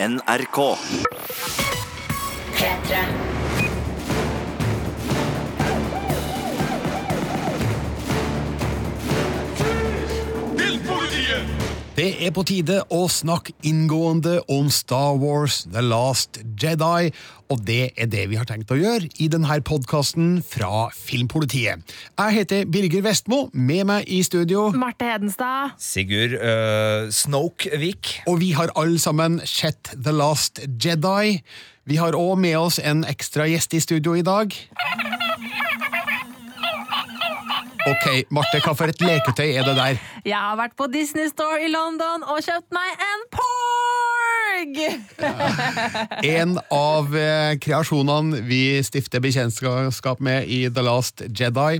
NRK. P3. Er på tide å snakke inngående om Star Wars The Last Jedi, og det er det vi har tenkt å gjøre i denne podkasten fra Filmpolitiet. Jeg heter Birger Vestmo, med meg i studio, Marte Hedenstad. Sigurd uh, Snokevik. og vi har alle sammen sett The Last Jedi. Vi har òg med oss en ekstra gjest i studio i dag. Ok, Marte, hva for et leketøy er det der? Jeg har vært på Disney Store i London og kjøpt meg en Porg! En av eh, kreasjonene vi stifter bekjentskap med i The Last Jedi.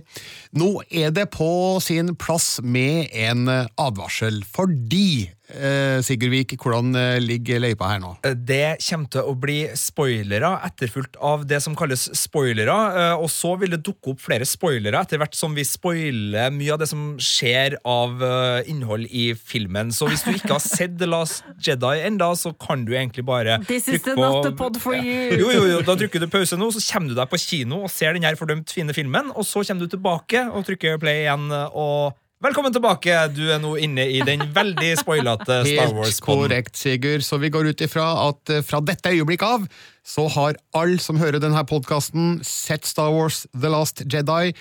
Nå er det på sin plass med en eh, advarsel, fordi eh, Sigurd Vik, hvordan eh, ligger løypa her nå? Det kommer til å bli spoilere, etterfulgt av det som kalles spoilere. eh, Og så vil det dukke opp flere spoilere etter hvert som vi spoiler mye av det som skjer av eh, innhold i filmen. Så hvis du ikke har sett The Last Jedi enda, så kan du egentlig bare This is the not the pod for you. Jo, jo, jo, Da trykker du pause nå, så kommer du deg på kino og ser den her fordømt fine filmen, og så kommer du tilbake og trykker play igjen. og... Velkommen tilbake! Du er nå inne i den veldig spoilete Star Helt Wars-poden. korrekt, Sigurd. Så vi går ut ifra at eh, fra dette øyeblikk av så har alle som hører denne podkasten, sett Star Wars The Last Jedi,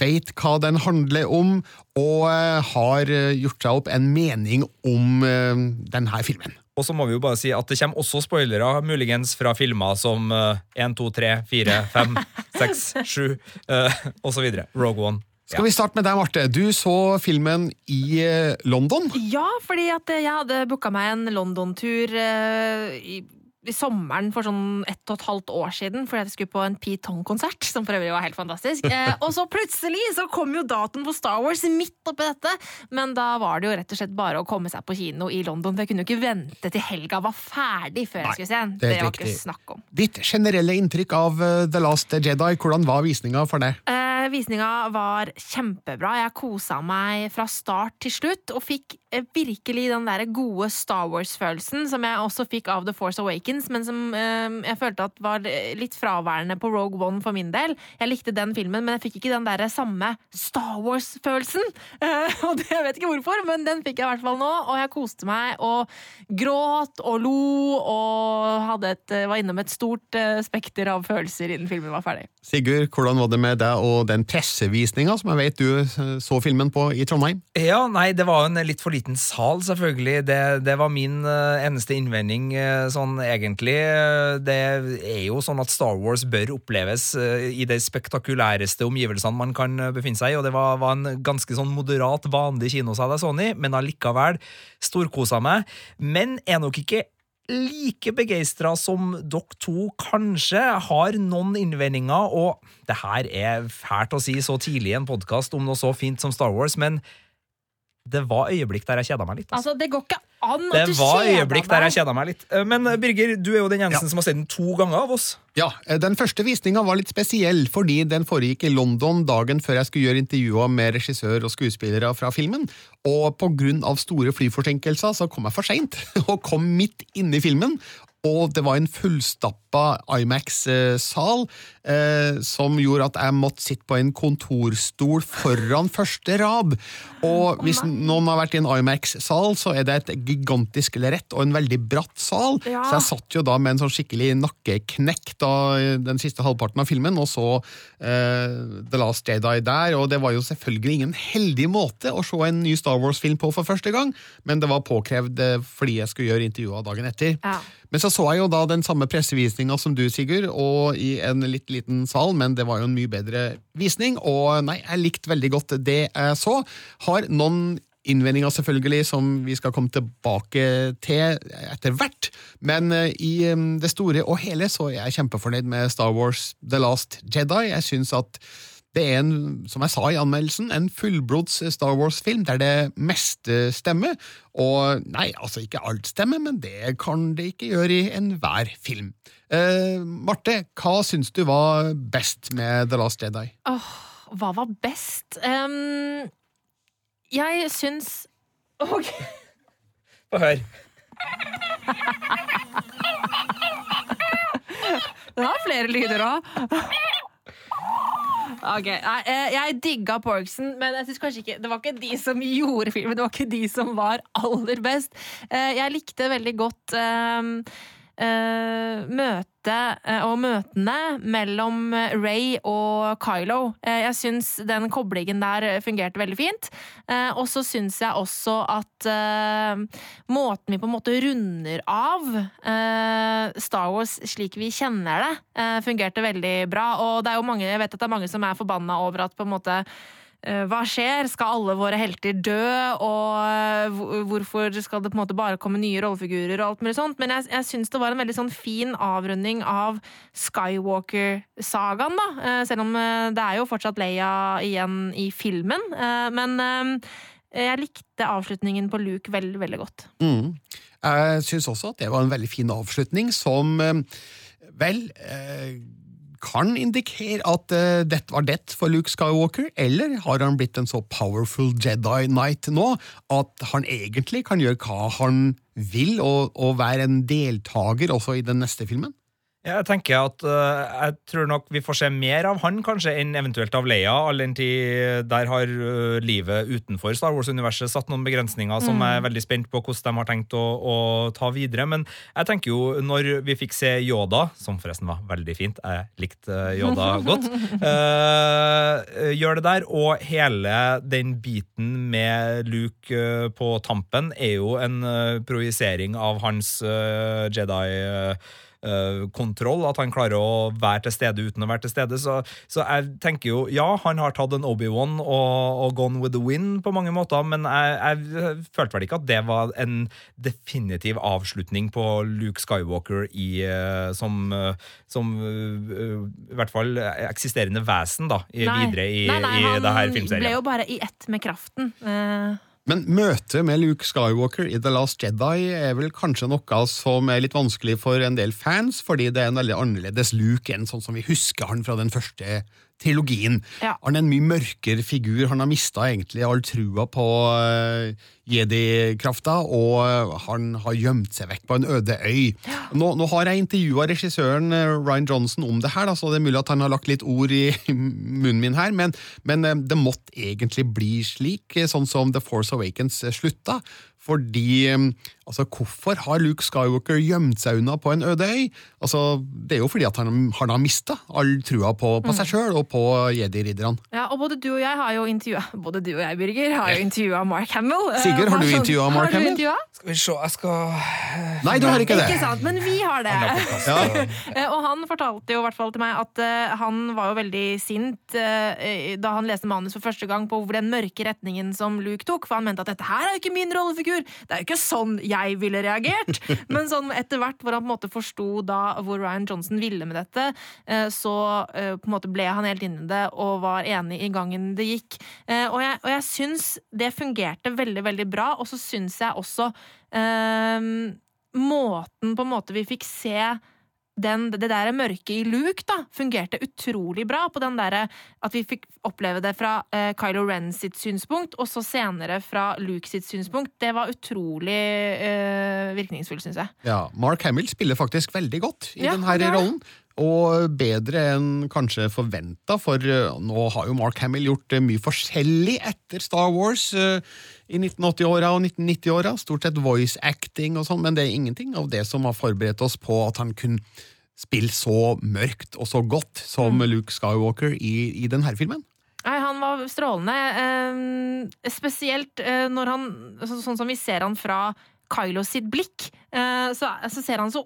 vet hva den handler om, og eh, har eh, gjort seg opp en mening om denne filmen. Og så må vi jo bare si at det kommer også spoilere, muligens fra filmer som eh, 1, 2, 3, 4, 5, 6, 7 uh, osv. Rogue One. Skal vi starte med deg, Marte? Du så filmen i eh, London. Ja, fordi at jeg hadde booka meg en London-tur eh, i, i sommeren for sånn ett og et halvt år siden, fordi jeg skulle på en Pete Tong-konsert, som for øvrig var helt fantastisk. Eh, og så plutselig så kom jo datoen for Star Wars midt oppi dette, men da var det jo rett og slett bare å komme seg på kino i London, for jeg kunne jo ikke vente til helga var ferdig før Nei, jeg skulle se den. det Det var riktig. ikke snakk om. Ditt generelle inntrykk av eh, The Last Jedi, hvordan var visninga for det? Eh, visninga var kjempebra. Jeg kosa meg fra start til slutt, og fikk eh, virkelig den der gode Star Wars-følelsen som jeg også fikk av The Force Awakens, men som eh, jeg følte at var litt fraværende på Rogue One for min del. Jeg likte den filmen, men jeg fikk ikke den der samme Star Wars-følelsen. Eh, og det, jeg vet ikke hvorfor, men den fikk jeg i hvert fall nå, og jeg koste meg og gråt og lo og et, var innom et stort eh, spekter av følelser innen filmen var ferdig. Sigurd, hvordan var det med deg og den pressevisninga som jeg vet du eh, så filmen på i Trondheim? Ja, nei, det var en litt for liten sal, selvfølgelig. Det, det var min eh, eneste innvending, eh, sånn egentlig. Det er jo sånn at Star Wars bør oppleves i de spektakulæreste omgivelsene man kan befinne seg i, og det var, var en ganske sånn moderat, vanlig kinosal jeg så den i, men allikevel storkosa meg. Men er nok ikke like begeistra som dere to kanskje, har noen innvendinger, og det her er fælt å si så tidlig i en podkast om noe så fint som Star Wars, men det var øyeblikk der jeg kjeda meg litt. Altså. Altså, det går ikke an Det at du var øyeblikk der jeg kjeda meg litt. Eh, Men Birger, du er jo den eneste Ja. som har sett den to ganger av oss. Ja, eh, Den første visninga var litt spesiell, fordi den foregikk i London dagen før jeg skulle gjøre intervjuer med regissør og skuespillere fra filmen. Og av store flyforsinkelser så kom jeg for seint, og kom midt inne i filmen. Og det var en fullstappa Imax-sal eh, som gjorde at jeg måtte sitte på en kontorstol foran første rad. Og hvis noen har vært i en Imax-sal, så er det et gigantisk lerret og en veldig bratt sal. Ja. Så jeg satt jo da med en sånn skikkelig nakkeknekk da den siste halvparten av filmen, og så eh, The Last Jedi der, og det var jo selvfølgelig ingen heldig måte å se en ny Star Wars-film på for første gang, men det var påkrevd eh, fordi jeg skulle gjøre intervjuer dagen etter. Ja. Men så så jeg jo da den samme pressevisninga som du, Sigurd, og i en litt liten sal, men det var jo en mye bedre visning, og nei, jeg likte veldig godt det jeg så. Har noen innvendinger selvfølgelig som vi skal komme tilbake til etter hvert, men eh, i eh, det store og hele så er jeg kjempefornøyd med Star Wars The Last Jedi. Jeg syns at det er en, som jeg sa i anmeldelsen, en fullblods Star Wars-film der det meste stemmer. Og nei, altså ikke alt stemmer, men det kan det ikke gjøre i enhver film. Eh, Marte, hva syns du var best med The Last Jedi? Åh, hva var best? Um, jeg syns Ok. Få høre. flere lyder òg. Ok, nei, eh, Jeg digga Porksen, men jeg synes kanskje ikke det var ikke de som gjorde filmen. Det var ikke de som var aller best. Eh, Jeg likte veldig godt um møtet eh, og møtene mellom Ray og Kylo. Eh, Jeg syns den koblingen der fungerte veldig fint. Eh, Og så syns jeg også at eh, måten vi på en måte runder av eh, Star Wars slik vi kjenner det, eh, fungerte veldig bra. Og det er jo mange, jeg vet at det er mange som er forbanna over at på en måte eh, hva skjer? Skal alle våre helter dø? Og eh, hvorfor skal det på en måte bare komme nye rollefigurer? og alt mulig sånt? Men jeg, jeg syns det var en veldig sånn fin avrunding av Skywalker-sagaen, da. Eh, Selv om eh, det er jo fortsatt Leia igjen i filmen. Eh, Men eh, jeg likte avslutningen på Luke veldig, veldig godt. Mm. Jeg syns også at det var en veldig fin avslutning, som eh, vel eh, kan indikere at uh, dette var det for Luke Skywalker, eller har han blitt en så powerful Jedi Knight nå at han egentlig kan gjøre hva han vil, og, og være en deltaker også i den neste filmen? Jeg tenker at uh, jeg tror nok vi får se mer av han kanskje enn eventuelt av Leia, all den tid der har uh, livet utenfor Star Wars-universet satt noen begrensninger som jeg er veldig spent på hvordan de har tenkt å, å ta videre. Men jeg tenker jo, når vi fikk se Yoda, som forresten var veldig fint, jeg likte eh, Yoda godt, uh, gjør det der, og hele den biten med Luke på tampen er jo en projisering av hans Jedi kontroll, at han klarer å være til stede uten å være til stede. Så, så jeg tenker jo, ja, han har tatt en Obi-Wan og, og gone with the wind på mange måter, men jeg, jeg følte vel ikke at det var en definitiv avslutning på Luke Skywalker i, eh, som, eh, som eh, i hvert fall eksisterende vesen da, i, videre i, nei, nei, i han det her ble jo bare i ett med kraften. Eh, Men møtet med Luke Skywalker i The Last Jedi er vel kanskje noe som er litt vanskelig for en del fans, fordi det er en veldig annerledes Luke enn sånn som vi husker han fra den første trilogien. Ja. Han er en mye mørkere figur. Han har mista egentlig all trua på uh, jedi-krafta, og eh, han har gjemt seg vekk på en øde øy. Nå, nå har jeg intervjua regissøren eh, Ryan Johnson om det her, da, så det er mulig at han har lagt litt ord i munnen min her, men, men det måtte egentlig bli slik, sånn som The Force Awakens slutta. Fordi eh, altså, Hvorfor har Luke Skywalker gjemt seg unna på en øde øy? Altså, Det er jo fordi at han, han har mista all trua på, på seg sjøl og på jedi-ridderne. ja, og både du og jeg har jo intervjua Både du og jeg, Birger, har jo intervjua Mark Hamill. Eh, Sigurd, har du intervjuet Mark Hamill? Skal vi se, jeg skal Nei, du har ikke det! Ikke sant, men vi har det. Ja. Eh, Og han fortalte jo i hvert fall til meg at uh, han var jo veldig sint uh, da han leste manus for første gang på den mørke retningen som Luke tok, for han mente at dette her er jo ikke min rollefigur, det er jo ikke sånn jeg ville reagert. Men sånn etter hvert hvor han på en måte forsto da hvor Ryan Johnson ville med dette, eh, så eh, på en måte ble han helt inni det og var enig i gangen det gikk. Eh, Og jeg, og jeg syns det fungerte veldig, veldig bra, og så syns jeg også eh, måten på en måte vi fikk se den, det der mørket i Luke da, fungerte utrolig bra. på den der, At vi fikk oppleve det fra uh, Kylo Ren sitt synspunkt, og så senere fra Luke sitt synspunkt. Det var utrolig uh, virkningsfullt, syns jeg. Ja, Mark Hamill spiller faktisk veldig godt i Ja, denne rollen. Og bedre enn kanskje forventa, for eh, nå har jo Mark Hamill gjort eh, mye forskjellig etter Star Wars eh, i 1980-åra og 1990-åra. Stort sett voice acting og sånn, men det er ingenting av det som har forberedt oss på at han kunne spille så mørkt og så godt som Mm. Luke Skywalker i, i denne filmen. Nei, han var strålende. Eh, spesielt eh, når han så, Sånn som vi ser han fra Kylo sitt blikk, eh, så, så ser han så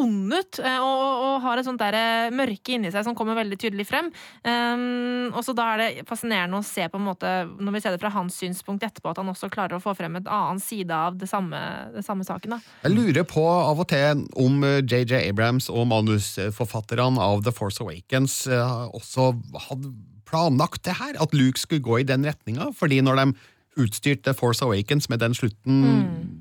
ond ut, eh, og, og har et sånt der eh, mørke inni seg som kommer veldig tydelig frem. Um, og så da er det fascinerende å se på en måte, når vi ser det fra hans synspunkt etterpå, at han også klarer å få frem et annen side av det samme, det samme saken. da. Jeg lurer på av og til om eh, JJ Abrams og manusforfatterne av The Force Awakens eh, også hadde planlagt det her, at Luke skulle gå i den retninga, fordi når de utstyrte The Force Awakens med den slutten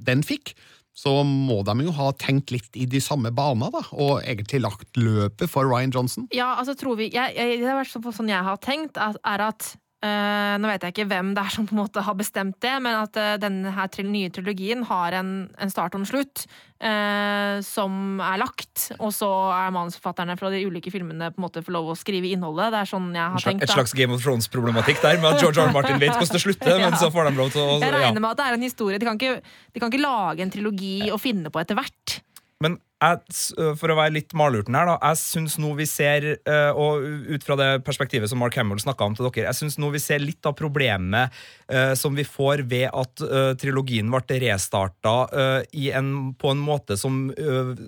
den fikk, så må de jo ha tenkt litt i de samme banene da, og egentlig lagt løpet for Ryan Johnson. Ja, altså tror vi jeg, jeg, Det hvert fall sånn jeg har tenkt, er at eh, Nå vet jeg ikke hvem det er som på en måte har bestemt det, men at uh, denne her tril nye trilogien har en, en start og en slutt uh, som er lagt, og så er manusforfatterne fra de ulike filmene på en måte får lov å skrive innholdet. Det er sånn jeg har tenkt. Et slags Game of Thrones-problematikk der, med at George R. R. Martin vet hvordan det slutter, Ja. men så får de lov til å Jeg ja. regner med at det er en historie. De kan ikke, de kan ikke lage en trilogi og finne på etter hvert. Men jeg, for å være litt malurten her, da. Jeg syns nå vi ser, og ut fra det perspektivet som Mark Hamill snakka om til dere, jeg syns nå vi ser litt av problemet som vi får ved at trilogien ble restarta på en måte som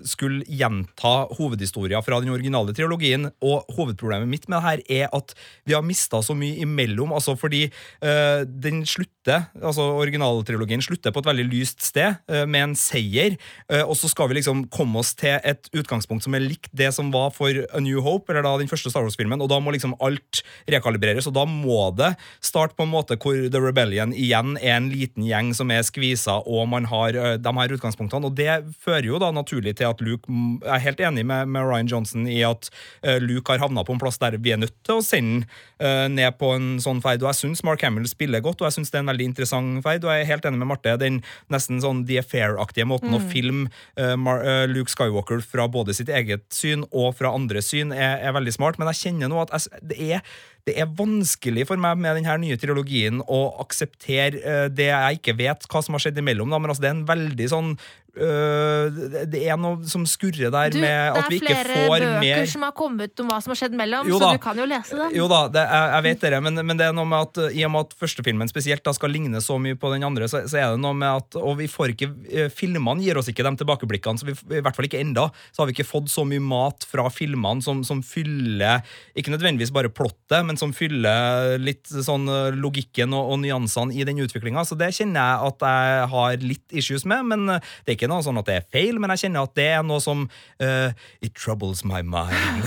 skulle gjenta hovedhistoria fra den originale trilogien. Og hovedproblemet mitt med det her er at vi har mista så mye imellom. altså fordi den slutter, altså originaltrilogien slutter på et veldig lyst sted, med en seier, og så skal vi liksom komme oss til et utgangspunkt som er likt det som var for A New Hope, eller da den første Star Wars-filmen, og da må liksom alt rekalibreres, og da må det starte på en måte hvor The Rebellion igjen er en liten gjeng som er skvisa, og man har øh, de her utgangspunktene, og det fører jo da naturlig til at Luke mm, Jeg er helt enig med, med Ryan Johnson i at øh, Luke har havna på en plass der vi er nødt til å sende øh, ned på en sånn ferd, og jeg syns Mark Hamill spiller godt, og jeg syns det er en veldig interessant ferd, og jeg er helt enig med Marte, den nesten sånn The Affair-aktige måten å filme Mar øh, Skywalker fra både sitt eget syn og fra andres syn er, er veldig smart, men jeg kjenner nå at jeg, det, er, det er vanskelig for meg med denne nye trilogien å akseptere øh, det jeg ikke vet hva som har skjedd imellom, da, men altså det er en veldig sånn øh, det- er noe som skurrer der Du, med at vi det er flere bøker som har kommet om hva som har skjedd mellom, Jo så da. du kan jo lese dem. jo da, det, jeg, jeg vet det, men, men det er noe med at i og med at førstefilmen spesielt da skal ligne så mye på den andre, så, så er det noe med at Og vi får ikke eh, Filmene gir oss ikke de tilbakeblikkene, så vi, i hvert fall ikke enda, så har vi ikke fått så mye mat fra filmene som, som fyller Ikke nødvendigvis bare plottet, men som fyller litt sånn eh, logikken og, og nyansene i den utviklinga. Så det kjenner jeg at jeg har litt issues med, men eh, det er ikke noe sånn at det er feil, men jeg kjenner at det er noe som uh, It troubles my mind.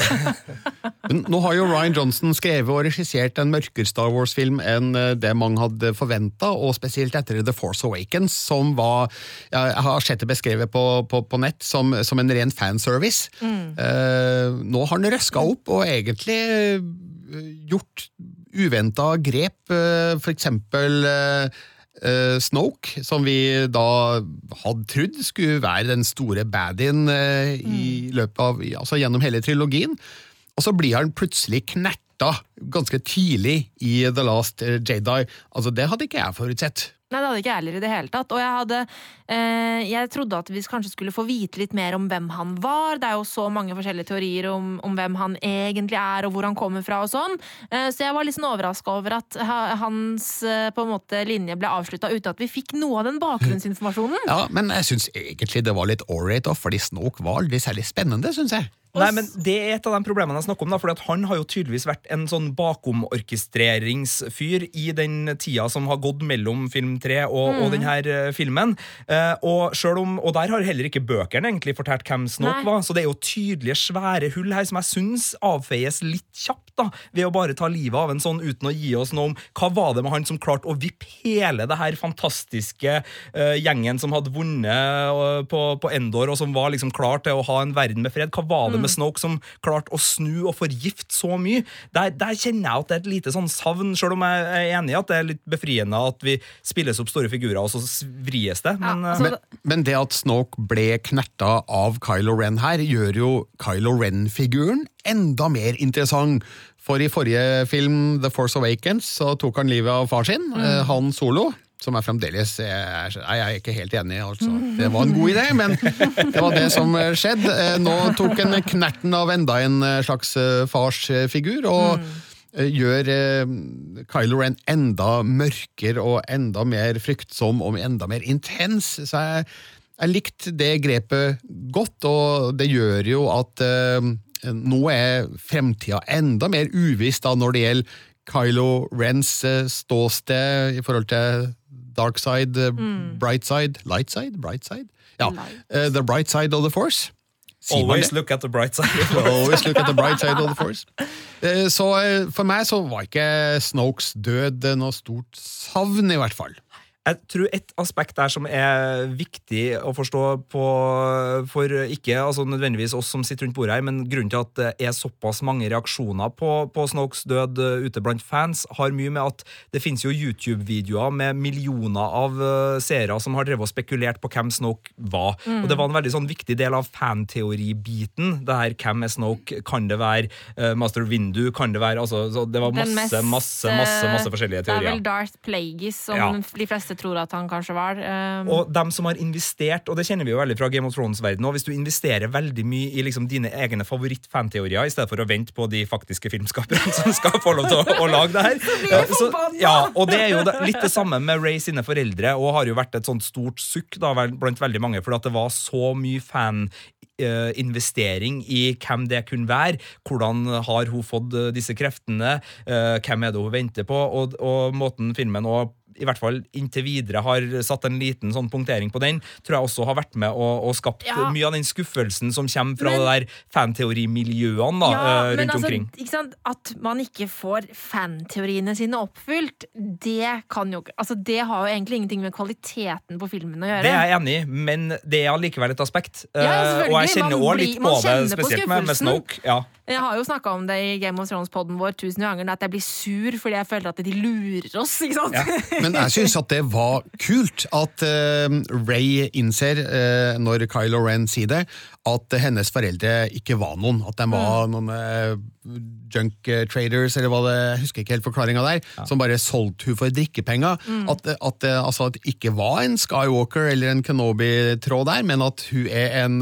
Nå har jo Ryan Johnson skrevet og regissert en mørkere Star Wars-film enn det mange hadde forventa, og spesielt etter The Force Awakens, som var Jeg har sett det beskrevet på, på, på nett som, som en ren fanservice. Eh, nå har han røska opp og egentlig gjort uventa grep, uh, for eksempel eh, eh, Snoke, som vi da hadde trodd skulle være den store baddien eh, av, altså gjennom hele trilogien. Og så blir han plutselig knerta ganske tidlig i The Last Jedi. Altså, Det hadde ikke jeg forutsett. Nei, det hadde ikke jeg heller i det hele tatt. Og jeg hadde eh, Jeg trodde at vi kanskje skulle få vite litt mer om hvem han var. Det er jo så mange forskjellige teorier om, om hvem han egentlig er, og hvor han kommer fra og sånn. Eh, så jeg var litt sånn overraska over at hans eh, på en måte linje ble avslutta uten at vi fikk noe av den bakgrunnsinformasjonen. Ja, Men jeg syns egentlig det var litt ålreit, fordi Snoke var aldri særlig spennende, syns jeg. Nei, men Det er et av de problemene jeg snakker om. da, fordi at Han har jo tydeligvis vært en sånn bakomorkestreringsfyr i den tida som har gått mellom film tre og, og denne eh, filmen. Eh, og, om, og der har heller ikke bøkene egentlig fortalt hvem Snoke Nei. var. Så det er jo tydelige, svære hull her som jeg syns avfeies litt kjapt da, ved å bare ta livet av en sånn uten å gi oss noe om hva var det med han som klarte å vippe hele det her fantastiske eh, gjengen som hadde vunnet eh, på, på Endor, og som var liksom klar til å ha en verden med fred. Hva var det med Snoke som klarte å snu og forgifte så mye? Der, der kjenner jeg at det er et lite sånn savn, selv om jeg er enig i at det er litt befriende at vi spilles opp store figurer, og så vries det. Men, Ja, eh, altså, Men, men det at Snoke ble knerta av Kylo Ren her, gjør jo Kylo Ren-figuren enda mer interessant. For i forrige film, The Force Awakens, så tok han livet av far sin, mm. Han Solo. Som jeg fremdeles er, jeg er ikke helt enig, altså. Det var en god idé, men det var det som eh, skjedde. Eh, Nå tok en knerten av enda en eh, slags farsfigur, og eh, gjør Kylo Ren enda mørkere og enda mer fryktsom og enda mer intens. Så jeg, jeg likte det grepet godt, og det gjør jo at nå er fremtida enda mer uviss da når det gjelder Kylo Rens ståsted i forhold til dark side, mm. bright side, light side, bright side? Ja, Light. eh, the bright side of the force. Sier always look at the bright side. Always look at the bright side of the force. Eh, Så eh, for meg så var ikke Snokes død eh, noe stort savn, i hvert fall. Jeg tror et aspekt der som er viktig å forstå på, for ikke altså nødvendigvis oss som sitter rundt bordet her, men grunnen til at det er såpass mange reaksjoner på, på Snokes død ute blant fans, har mye med at det finnes jo YouTube-videoer med millioner av uh, seere som har drevet og spekulert på hvem Snoke var. Mm. Og Det var en veldig sånn viktig del av fanteoribiten. Det her, Hvem er Snoke? Kan det være uh, Master Windu? Kan det være altså, Det var masse, mest, masse, masse, masse forskjellige teorier. Det er vel Darth Plagueis som ja. de fleste tror at han kanskje var. Um... Og dem som har investert, og det kjenner vi jo veldig fra Game of Thrones-verdenen, hvis du investerer veldig mye i liksom dine egne favorittfanteorier i stedet for å vente på de faktiske filmskaperne som skal få lov til å, å lage det her. Ja, så, ja, og det er jo litt det samme med Ray sine foreldre, og har jo vært et sånt stort sukk da, blant veldig mange, fordi at det var så mye fan Uh, investering i hvem det kunne være. Hvordan har hun fått uh, disse kreftene? Uh, hvem er det hun venter på? Og, og måten filmen også i hvert fall inntil videre har satt en liten sånn punktering på den, tror jeg også har vært med og, og skapt ja. mye av den skuffelsen som kommer fra men, det der fanteorimiljøene da, ja, uh, rundt altså, omkring. At man ikke får fanteoriene sine oppfylt, det kan jo altså, Det har jo egentlig ingenting med kvaliteten på filmen å gjøre. Det er jeg enig i, men det er allikevel et aspekt. Ja, og jeg kjenner òg litt på det, spesielt med, med Snoke. Ja. Jeg har jo snakka om det i Game of Thrones-poden vår tusen ganger, at jeg blir sur fordi jeg føler at de lurer oss. ikke sant? Ja. Men jeg syns at det var kult at uh, Ray innser, uh, når Kylo Ren sier det, at hennes foreldre ikke var noen. At de var mm. noen uh, junk traders, eller hva det jeg husker ikke helt forklaringa der, ja. som bare solgte hun for drikkepenger. Mm. At, at, altså, at det ikke var en Skywalker eller en Kenobi-tråd der, men at hun er en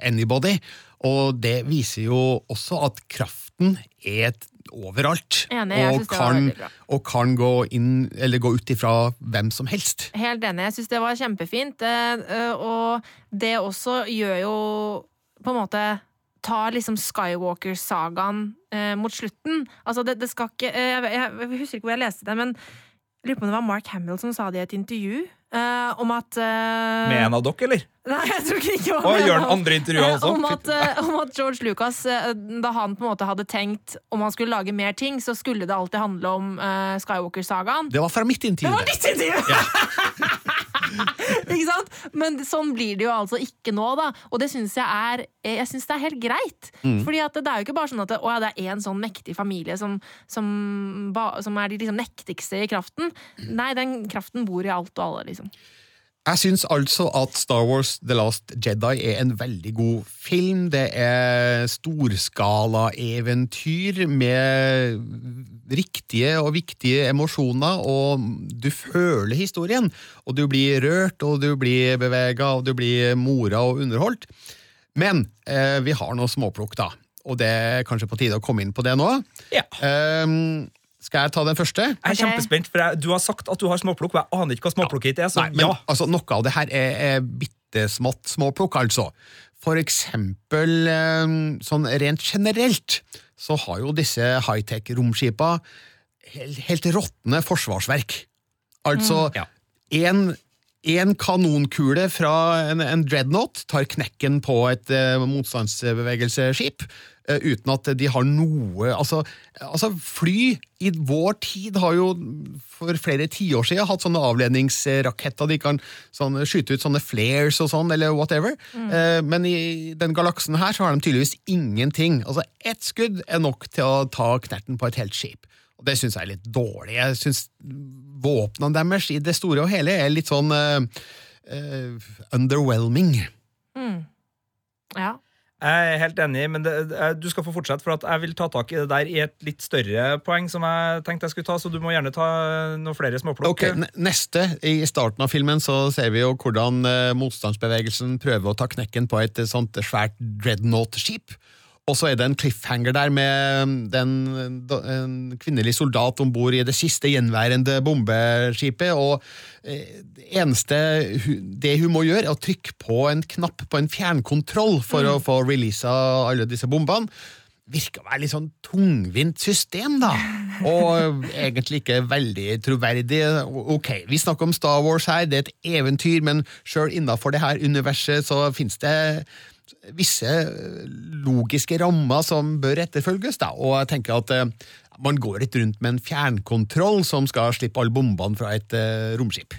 anybody. Og det viser jo også at kraften er overalt. Enig, og, kan, og kan gå inn, eller gå ut ifra hvem som helst. Helt enig. Jeg syns det var kjempefint. Eh, eh, og det også gjør jo på en måte tar liksom Skywalker-sagaen eh, mot slutten. Altså, det, det skal ikke jeg, jeg, jeg, husker ikke hvor jeg leste det, men lurer på om det var Mark Hamill som sa det i et intervju. Uh, om at uh, Med en av dere, eller? Nei, jeg tror ikke det Og gjør den andre intervjuet også? Om at, uh, om at, George Lucas, da han på en måte hadde tenkt om han skulle lage mer ting, så skulle det alltid handle om Skywalker-sagaen. Det var fra mitt intervju. Det var ditt intervju! Ja. ikke sant? Men sånn blir det jo altså ikke nå, da. Og det syns jeg er Jeg synes det er helt greit. Mm. Fordi at det, er jo ikke bare sånn at det, å, ja, det er én sånn mektig familie som, som, som er de liksom mektigste i kraften. Nei, den kraften bor i alt og alle, liksom. Jeg syns altså at Star Wars The Last Jedi er en veldig god film. Det er storskala-eventyr med riktige og viktige emosjoner, og du føler historien. Og du blir rørt, og du blir bevega, og du blir mora og underholdt. Men eh, vi har noe småplukk, da. Og det er kanskje på tide å komme inn på det nå. Ja. Um, skal jeg ta den første? Jeg er kjempespent, for jeg, Du har sagt at du har småplukk, og jeg aner ikke hva småplukk er. Så, Nei, men, ja. altså, Noe av det her er, er bitte smått småplukk, altså. For eksempel eh, sånn rent generelt så har jo disse high-tech-romskipa helt, helt råtne forsvarsverk. Altså mm. ja. En kanonkule fra en, en, dreadnought tar knekken på et uh, motstandsbevegelseskip. Uh, uten at de har noe altså, altså, Fly i vår tid har jo for flere tiår siden hatt sånne avledningsraketter. De kan sånn, skyte ut sånne flares og sånn, eller whatever. Mm. Uh, men i den galaksen her så har de tydeligvis ingenting. Altså, Ett skudd er nok til å ta knerten på et helt skip. Og det syns jeg er litt dårlig. Jeg syns våpnene deres i det store og hele er litt sånn uh, uh, underwhelming. Mm. Ja. Jeg er helt enig, men det, du skal få fortsette, for jeg vil ta tak i det der i et litt større poeng som jeg tenkte jeg skulle ta, så du må gjerne ta noen flere småplukk. Okay, neste, I starten av filmen så ser vi jo hvordan motstandsbevegelsen prøver å ta knekken på et sånt svært dreadnought-skip. Og så er det en cliffhanger der med den, en kvinnelig soldat om bord i det siste gjenværende bombeskipet. og Det eneste det hun må gjøre, er å trykke på en knapp på en fjernkontroll for mm. å få releasa alle disse bombene. Virker å være litt sånn tungvint system, da. Og egentlig ikke veldig troverdig. Ok, vi snakker om Star Wars her, det er et eventyr, men sjøl innafor det her universet så fins det visse logiske rammer som bør etterfølges. Da. Og jeg tenker at eh, man går litt rundt med en fjernkontroll som skal slippe alle bombene fra et eh, romskip.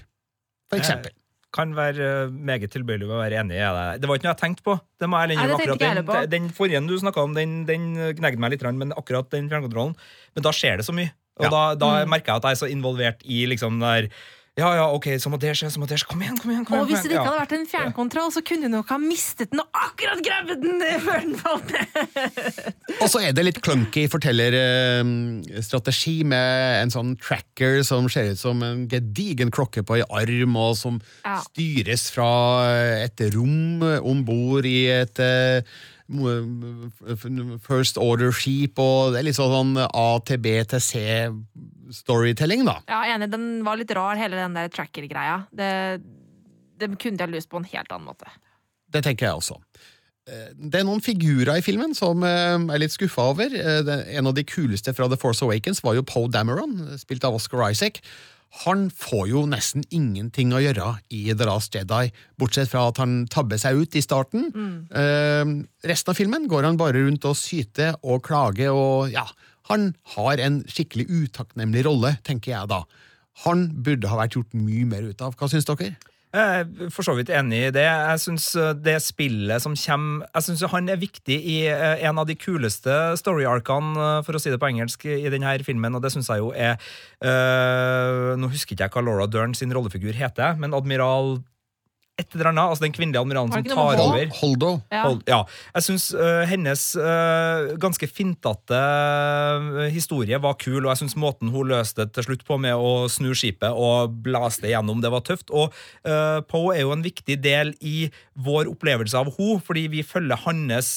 for eksempel. Kan være eh, meget tilbøyelig med å være enig i det. Det var ikke noe jeg tenkte på. Det må jeg Nei, det innrømme. jeg Akkurat heller den, den forrige du snakka om, den, den gnagde meg litt, men akkurat den fjernkontrollen Men da skjer det så mye. Og Ja. da, da Mm. merker jeg at jeg er så involvert i liksom den der Ja, ja, ok, så må det skje, så må det skje. Kom igjen, kom igjen! kom igjen, Og hvis det ikke hadde vært en fjernkontroll, så kunne du nok ha mistet den og akkurat grabbet den før den falt ned. Og så er det litt clunky fortellerstrategi med en sånn tracker som ser ut som en gedigen klokke på ei arm, og som Ja. styres fra et rom om bord i et eh, First Order-skip, og det er litt sånn A til B til C-storytelling, da. Ja, enig, den var litt rar, hele den der tracker-greia. Det, det kunne de ha løst på en helt annen måte. Det tenker jeg også. Eh, Det er noen figurer i filmen som jeg er litt skuffa over. Eh, En av de kuleste fra The Force Awakens var jo Poe Dameron, spilt av Oscar Isaac. Han får jo nesten ingenting å gjøre i The Last Jedi, bortsett fra at han tabber seg ut i starten. Eh, resten av filmen går han bare rundt og syter og klager, og ja, han har en skikkelig utakknemlig rolle, tenker jeg da. Han burde ha vært gjort mye mer ut av. Hva syns dere? Jeg er for så vidt enig i det. Jeg syns eh, det spillet som kommer Jeg synes han er viktig i eh, en av de kuleste story-arkene, eh, for å si det på engelsk, i denne filmen, og det syns jeg jo er øh, Nå husker ikke jeg hva Laura Dern sin rollefigur heter, men admiral et eller annet, altså den kvinnelige admiralen som tar over. Holdo. Ja. Hold, ja. Jeg syns uh, hennes uh, ganske fintete øh, historie var kul, og jeg syns måten hun løste det til slutt på med å snu skipet og blaste gjennom, det var tøft. Og uh, Poe er jo en viktig del i vår opplevelse av henne, fordi vi følger hans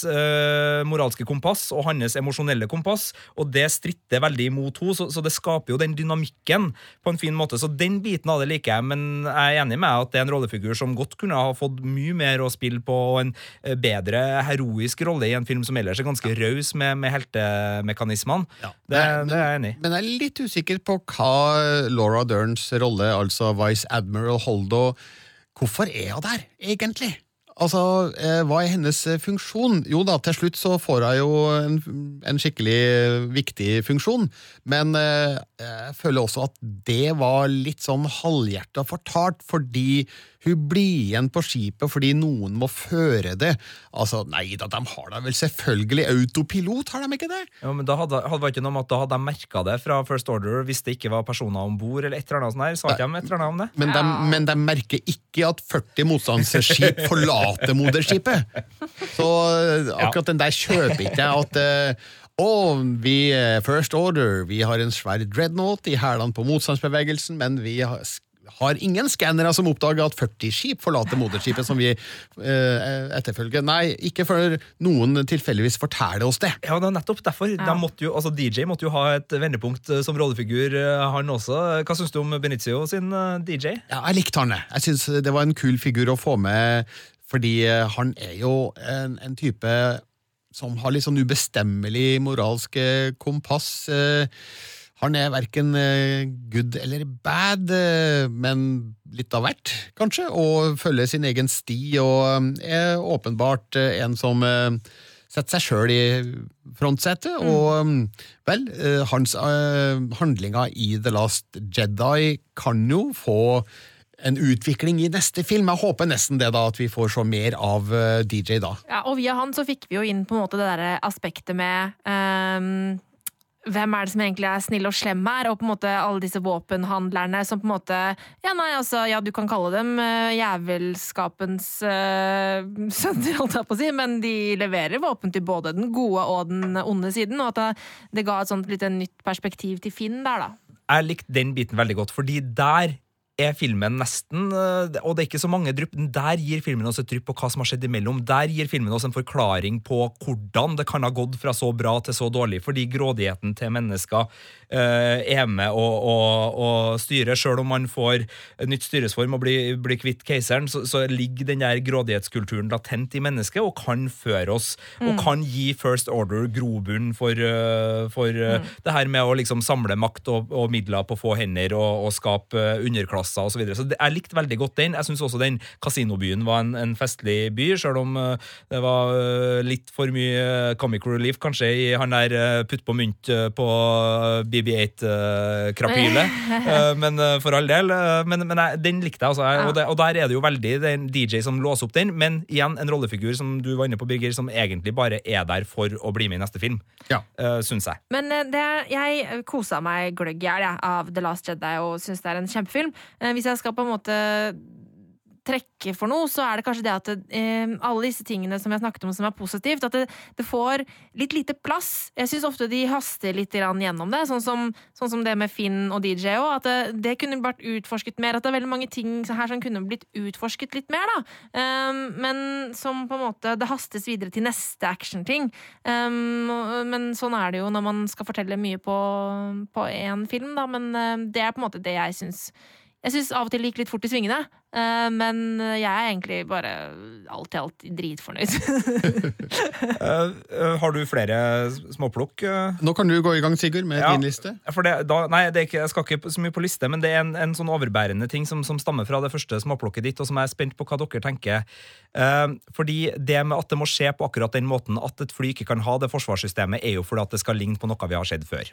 moralske kompass og hans emosjonelle kompass, og det stritter veldig imot henne, så, så det skaper jo den dynamikken på en fin måte. Så den biten av det liker jeg, men jeg er enig med at det er en rollefigur som godt kunne ha fått mye mer å spille på, og en eh, bedre heroisk rolle i en film som ellers er ganske raus med, med heltemekanismene. Det, det er jeg enig i. Men jeg er litt usikker på hva Laura Derns rolle, altså Vice Admiral Holdo Hvorfor er hun der, egentlig? Altså, eh, Hva er hennes eh, funksjon? Jo da, til slutt så får hun jo en, en skikkelig viktig funksjon, men jeg føler også at det var litt sånn halvhjerta fortalt, fordi hun blir igjen på skipet fordi noen må føre det. Altså, Nei da, de har da vel selvfølgelig autopilot, har de ikke det? Ja, men da hadde, hadde ikke noe om at da hadde de merka det fra First Order hvis det ikke var personer om bord, eller et eller annet sånt der. Sa ikke de et eller annet om det? Men de, Ja. men de merker ikke at 40 motstandsskip forlater moderskipet. Så eh, akkurat den der kjøper ikke jeg at uh, å, vi eh, First Order, vi har en svær dreadnought i hælene på motstandsbevegelsen, men vi har, ingen skannere som oppdager at 40 skip forlater moderskipet som vi eh, etterfølger. Nei, ikke før noen tilfeldigvis forteller oss det. Ja, det er nettopp derfor. Ja. De måtte jo, altså DJ måtte jo ha et vendepunkt eh, som rollefigur, eh, han også. Hva syns du om Benicio sin eh, DJ? Ja, jeg likte han. jeg. Jeg syns det var en kul figur å få med, fordi han er jo en, en type som har litt sånn ubestemmelig moralsk kompass. eh. Han er verken eh, good eller bad, eh, men litt av hvert, kanskje, og følger sin egen sti, og eh, er åpenbart en som setter seg sjøl i frontsetet, og mm, vel, hans handlinger i The Last Jedi kan jo få en utvikling i neste film. Jeg håper nesten det da, at vi får så mer av DJ da. Ja, og via han så fikk vi jo inn på en måte det der aspektet med ehm, hvem er det som egentlig er snill og slem her, og på en måte alle disse våpenhandlerne som på en måte Ja, nei, altså, ja, du kan kalle dem uh, jævelskapens uh, sønner, holdt jeg på å si, men de leverer våpen til både den gode og den onde siden, og at det, det ga et sånt litt nytt perspektiv til Finn der, da. Jeg likte den biten veldig godt, fordi der er filmen nesten øh, Og det er ikke så mange drypp. Der gir filmen oss et drypp på hva som har skjedd imellom. Der gir filmen oss en forklaring på hvordan det kan ha gått fra så bra til så dårlig. Fordi grådigheten til mennesker uh, er med å, og, og styre. Sjøl om man får nytt styresform og blir, blir kvitt keiseren, så, så ligger den der grådighetskulturen latent i mennesket og kan føre oss. Og kan gi First Order grobunn for, uh, for øh, det her med å liksom samle makt og, og midler på få hender og, og skape underklasse flyplasser osv. Så, videre. så jeg likte veldig godt den. Jeg syns også den kasinobyen var en, en festlig by, sjøl om uh, det var uh, litt for mye comic relief kanskje i han der uh, putt på mynt på BB8-krapylet. men for all del. men, men jeg, den likte jeg, altså. Og, det, og, der er det jo veldig den DJ som låser opp den, men igjen en rollefigur som du var inne på, Birger, som egentlig bare er der for å bli med i neste film. Ja. Uh, syns jeg. Men det, jeg kosa meg gløgg i hjel av The Last Jedi og syns det er en kjempefilm. Eh, hvis jeg skal på en måte trekke for noe, så er det kanskje det at eh, alle disse tingene som jeg snakket om som er positivt, at det, det får litt lite plass. Jeg syns ofte de haster litt gjennom det, sånn som, sånn som, det med Finn og DJ òg. At det, det, kunne vært utforsket mer. At det er veldig mange ting her som kunne blitt utforsket litt mer, da. Um, men som på en måte Det hastes videre til neste actionting. Um, men sånn er det jo når man skal fortelle mye på én film, da. Men uh, det er på en måte det jeg syns jeg syns av og til det gikk litt fort i svingene, men jeg er egentlig bare alt i alt dritfornøyd. uh, har du flere småplukk? Nå kan du gå i gang, Sigurd, med ja, din liste. Det, da, nei, ikke, jeg skal ikke så mye på liste, men det er en, en sånn overbærende ting som, som, stammer fra det første småplukket ditt, og som jeg er spent på hva dere tenker. Fordi det med at det må skje på akkurat den måten at et fly ikke kan ha det forsvarssystemet, er jo fordi at det skal ligne på noe vi har sett før.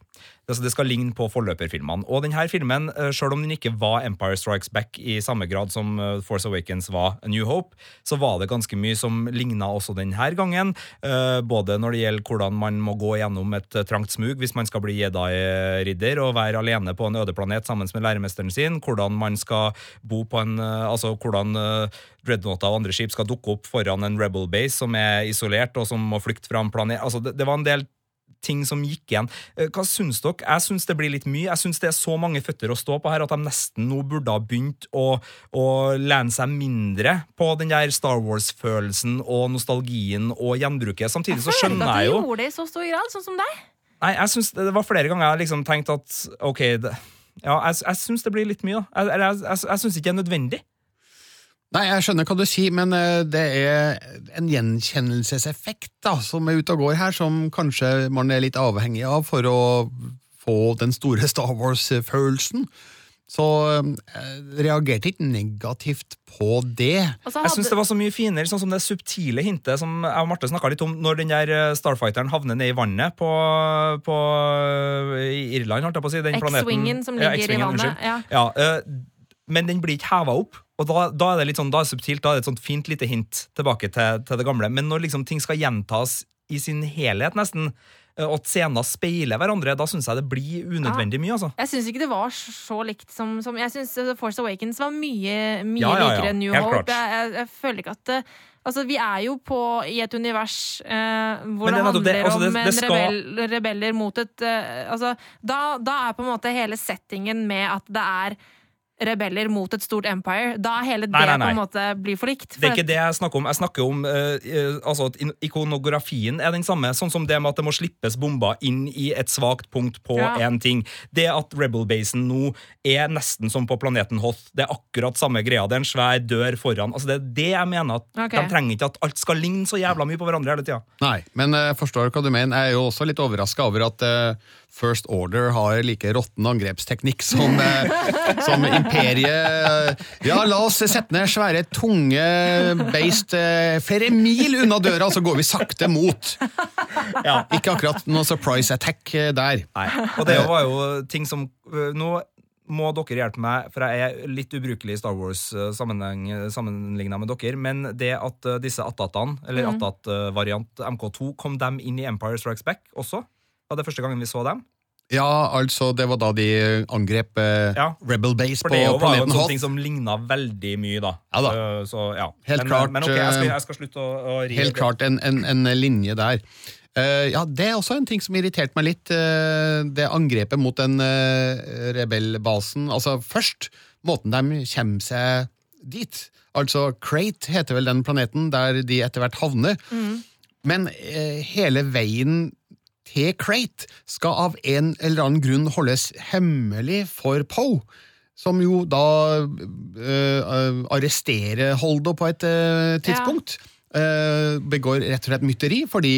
Altså, det skal ligne på forløperfilmene. Og denne filmen, selv om den ikke var Empire Empire Strikes Back i samme grad som uh, Force Awakens var A New Hope, så var det ganske mye som ligna også denne gangen. Uh, både når det gjelder hvordan man må gå gjennom et uh, trangt smug hvis man skal bli Jedi-ridder og være alene på en øde planet sammen med læremesteren sin, hvordan man skal bo på en Altså hvordan Dreadnoughter og andre skip skal dukke opp foran en Rebel base som er isolert og som må flykte fra en planet. Altså, det, det var en del ting som gikk igjen. Eh, hva syns dere? Jeg syns det blir litt mye. Jeg syns det er så mange føtter å stå på her at de nesten nå burde ha begynt å, å lene seg mindre på den der Star Wars-følelsen og nostalgien og gjenbruket. Samtidig så skjønner jeg jo Jeg føler ikke at du gjorde det i så stor grad, sånn som deg. Nei, jeg synes Det var flere ganger jeg liksom tenkte at OK, det, ja, jeg, jeg syns det blir litt mye, da. Jeg, jeg, jeg, jeg syns ikke det er nødvendig. Nei, Jeg skjønner hva du sier, men eh, det er en gjenkjennelseseffekt da, som er ute og går her, som kanskje man er litt avhengig av for å få den store Star Wars-følelsen. Så jeg eh, reagerte ikke negativt på det. Altså, hadde... Jeg syns det var så mye finere, sånn som det subtile hintet som jeg og Marte snakka litt om, når den der eh, Starfighteren havner ned i vannet på, på Irland, holdt jeg på å si. X-wingen som ligger ja, i vannet. Ja. ja men den blir ikke heva opp. Og da, da, er det litt sånn, da er det subtilt, da er det et sånt fint lite hint tilbake til, til det gamle. Men når liksom ting skal gjentas i sin helhet, nesten, eh, og at scener speiler hverandre, da syns jeg det blir unødvendig mye. altså. Jeg syns ikke det var så likt som, som Jeg syns Force Awakens var mye, mye ja, ja, ja. likere enn New Helt Hope. Jeg, jeg, jeg, føler ikke at eh, Altså, Vi er jo på, i et univers eh, hvor det, det handler det, altså, om det, skal... rebell, rebeller mot et eh, altså, da, da er på en måte hele settingen med at det er rebeller mot et stort empire. Da er hele det nei, nei, nei. på en måte blir for likt. For det er ikke det jeg snakker om. Jeg snakker om uh, altså at ikonografien er den samme. Sånn som det med at det må slippes bomber inn i et svakt punkt på én ja. ting. Det at Rebel-basen nå er nesten som på planeten Hoth. Det er akkurat samme greia. Det er en svær dør foran. Altså Det er det jeg mener. at okay. De trenger ikke at alt skal ligne så jævla mye på hverandre hele tida. Nei, men jeg forstår hva du mener. Jeg er jo også litt overraska over at uh First Order har like råtten angrepsteknikk som, som imperiet. Ja, la oss sette ned svære, tunge beist eh, flere mil unna døra, så går vi sakte mot. Ja, Ikke akkurat noe surprise attack eh, der. Nei, og det var jo ting som Nå må dere hjelpe meg, for jeg er litt ubrukelig i Star Wars sammenligna med dere. Men det at disse Attatene, eller mm. Attat-variant MK2, kom dem inn i Empire Strikes Back også? Var det første gangen vi så dem? Ja, altså det var da de angrep eh, ja. Rebel Base på planeten Hot. For det var jo en sånn ting som ligna veldig mye, da. Ja da. Så, så, ja. Helt men, klart, men ok, jeg skal, jeg skal slutte å, å ri. Helt klart en, en, en, linje der. Uh, ja, Det er også en ting som irriterte meg litt. Uh, det angrepet mot den uh, rebellbasen. Altså, først måten de kommer seg dit. Altså, Crate heter vel den planeten der de etter hvert havner. Mm. Men hele veien til Crate skal av en eller annen grunn holdes hemmelig for Poe. Som jo da øh, arresterer Holdo på et øh, tidspunkt. Ja. Begår rett og slett mytteri fordi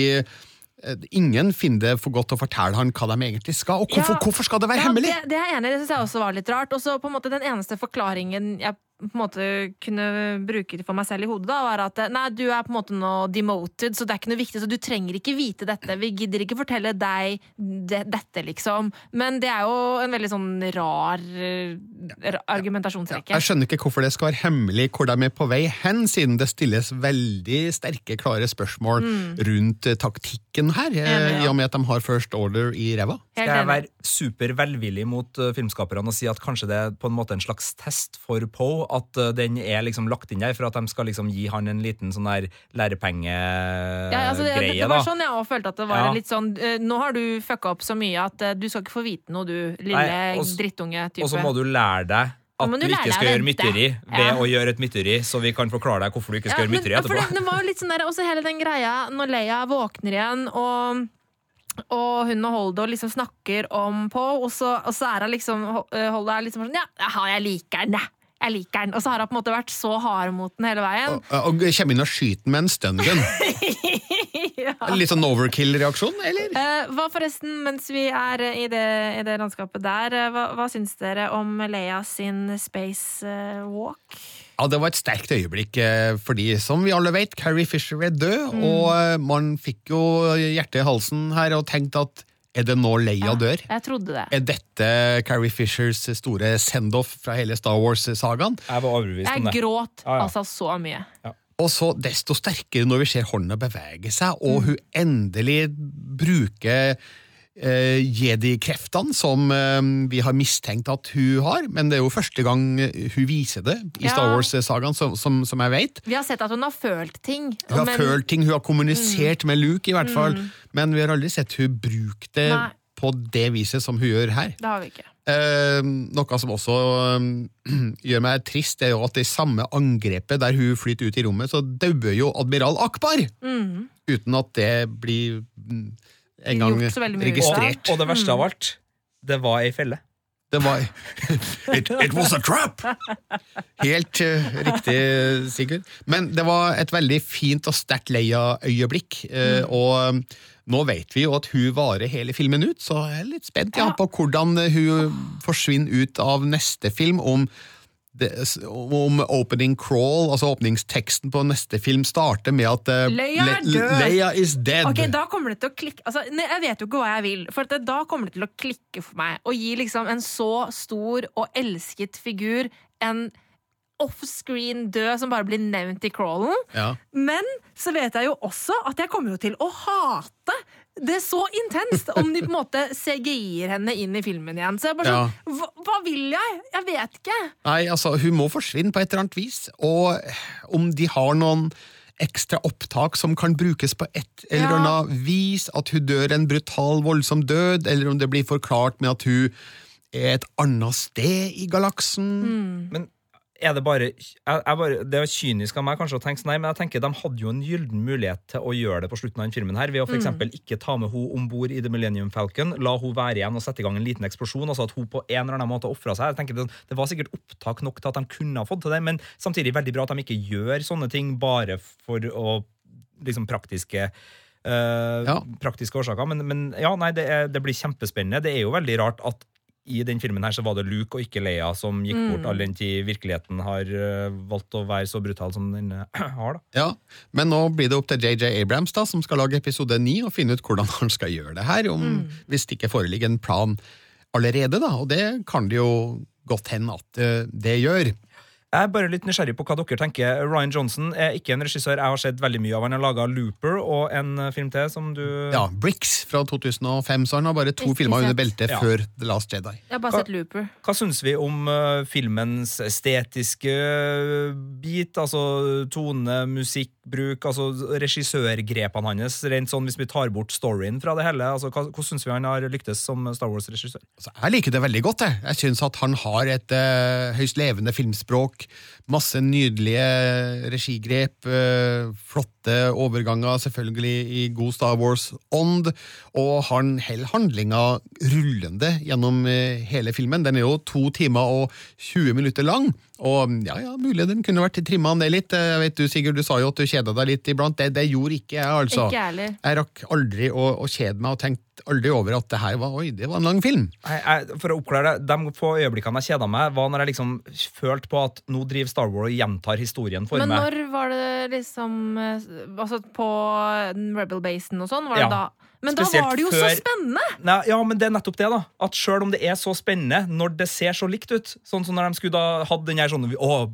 ingen finner det for godt å fortelle han hva de egentlig skal. Og hvorfor, Ja. hvorfor skal det være Ja, hemmelig? Det, det er jeg enig i. Det syns jeg også var litt rart. Og så på en måte den eneste forklaringen jeg på en måte kunne bruke det for meg selv i hodet, da, var at nei, du er på en måte nå demoted, så det er ikke noe viktig, så du trenger ikke vite dette. Vi gidder ikke fortelle deg det, dette, liksom. Men det er jo en veldig sånn rar, eh, rar Ja, Jeg skjønner ikke hvorfor det skal være hemmelig hvor de er på vei hen, siden det stilles veldig sterke, klare spørsmål rundt eh, taktikken her, eh, Mm. Enig, ja. i og med at de har First Order i ræva. Skal jeg være super velvillig mot uh, filmskaperne og si at kanskje det er på en måte en slags test for Poe? At uh, den er liksom lagt inn der for at de skal liksom gi han en liten sånn der lærepengegreie, Ja, altså det, det, var sånn jeg også følte at det var Ja. litt sånn eh, Nå har du fucka opp så mye at eh, du skal ikke få vite noe, du lille Nei, og drittunge-type. Og så må du lære deg at du du ikke skal gjøre mytteri ved Ja. å gjøre et mytteri, så vi kan forklare deg hvorfor du ikke skal Ja, gjøre mytteri etterpå. det, det var jo litt sånn der, også hele den greia når Leia våkner igjen og og hun og Holdo liksom snakker om på, og, så- og så er hun liksom eh, Holdo er liksom sånn Ja, jeg liker den, jeg. Jeg liker den. Og så har hun på en måte vært så hard mot den hele veien. Og, og kommer inn og skyter med en stungun. ja. Litt sånn overkill-reaksjon, eller? Eh, hva forresten, mens vi er eh, i det, i det landskapet der, eh, hva, hva syns dere om Leia sin space walk? Ja, Det var et sterkt øyeblikk, eh, fordi som vi alle vet, Carrie Fisher er død, Mm. og man fikk jo hjertet i halsen her og tenkte at er det nå Leia dør? Jeg trodde det. Er dette Carrie Fishers store send-off fra hele Star Wars-sagaen? Jeg var overbevist om det. Jeg gråt ah, ja. altså så mye. Og så desto sterkere når vi ser hånda bevege seg, og Mm. hun endelig bruker eh, jedi-kreftene som eh, vi har mistenkt at hun har, men det er jo første gang hun viser det i Star Wars-sagaen, som, som, som jeg vet. Vi har sett at hun har følt ting. Hun har men- følt ting, hun har kommunisert med Luke, i hvert fall, men vi har aldri sett hun bruke det Nei. på det viset som hun gjør her. Det har vi ikke. Eh, noe som også eh, gjør meg trist, er jo at i samme angrepet der hun flyter ut i rommet, så dauer jo admiral Akbar! Mm. Uten at det blir engang Gjort så veldig mye registrert. Og, og det verste av alt, det var ei felle. Det var it, it was a trap! Helt uh, riktig, Sigurd. Men det var et veldig fint og sterkt Leia-øyeblikk. Uh, Mm. Og um, nå vet vi jo at hun varer hele filmen ut, så jeg er litt spent ja, Ja. på hvordan hun forsvinner ut av neste film. om det, om opening crawl, altså åpningsteksten på neste film, starter med at uh, Leia er Le- død. Leia is dead. Ok, Da kommer det til å klikke altså, Jeg vet jo ikke hva jeg vil, for det, da kommer det til å klikke for meg. Å gi liksom en så stor og elsket figur en offscreen død som bare blir nevnt i crawlen. Ja. Men så vet jeg jo også at jeg kommer jo til å hate det er så intenst om de på en måte CGI-er henne inn i filmen igjen. Så jeg bare sånn, hva, hva vil jeg? Jeg vet ikke. Nei, altså, hun må forsvinne på et eller annet vis. Og om de har noen ekstra opptak som kan brukes på et eller Ja. annet vis, at hun dør en brutal, voldsom død, eller om det blir forklart med at hun er et annet sted i galaksen. Men er det bare, jeg, jeg bare Det er kynisk av meg kanskje å tenke sånn, nei, men jeg tenker de hadde jo en gyllen mulighet til å gjøre det på slutten av den filmen her, ved å for eksempel ikke ta med henne om bord i The Millennium Falcon, la hun være igjen og sette i gang en liten eksplosjon, altså at hun på en eller annen måte ofra seg. Jeg tenker det, det var sikkert opptak nok til at de kunne ha fått til det, men samtidig veldig bra at de ikke gjør sånne ting bare for å liksom praktiske eh, Ja. praktiske årsaker. Men, men ja, nei, det, er, det blir kjempespennende. Det er jo veldig rart at i den filmen her så var det Luke og ikke Leia som gikk bort, all den tid virkeligheten har eh, valgt å være så brutal som den eh, har. da. Ja, Men nå blir det opp til JJ Abrams, da, som skal lage episode 9, og finne ut hvordan han skal gjøre det her, om, hvis det ikke foreligger en plan allerede. da, Og det kan det jo godt hende at eh, det gjør. Jeg er bare litt nysgjerrig på hva dere tenker. Ryan Johnson er ikke en regissør jeg har sett veldig mye av. Han har laga Looper og en eh, film til som du Ja, Bricks fra 2005, så han har bare to filmer under beltet Ja. før The Last Jedi. Jeg har bare Hva- sett Looper. Hva syns vi om uh, filmens estetiske eh, bit? Altså tone, musikkbruk, altså regissørgrepene hans, rent sånn hvis vi tar bort storyen fra det hele. Altså, hva, hvordan syns vi han har lyktes som Star Wars-regissør? Altså, jeg liker det veldig godt. Jeg, jeg syns at han har et uh, høyst levende filmspråk. Masse nydelige regigrep. eh, flotte overganger, selvfølgelig i god Star Wars-ånd. Og han holder handlinga rullende gjennom eh, hele filmen. Den er jo to timer og 20 minutter lang. Og ja, ja, mulig den kunne vært trimma ned litt. Jeg vet du, Sigurd, du sa jo at du kjeda deg litt iblant. Det, det gjorde ikke jeg, altså. Ikke jeg. Jeg rakk aldri å, å kjede meg, og tenkte aldri over at det her var Oi, det var en lang film. Jeg, jeg, for å oppklare det, De få øyeblikkene jeg kjeda meg, var når jeg liksom følte på at nå driver Star Wars og gjentar historien for Men meg. når var det liksom eh, Altså på Rebel Basen og sånn? Var det Ja. da? Men da var det jo før- så spennende! Nei, ja, men det er nettopp det, da. At selv om det er så spennende, når det ser så likt ut Sånn som når de skulle da hatt den her sånn Å,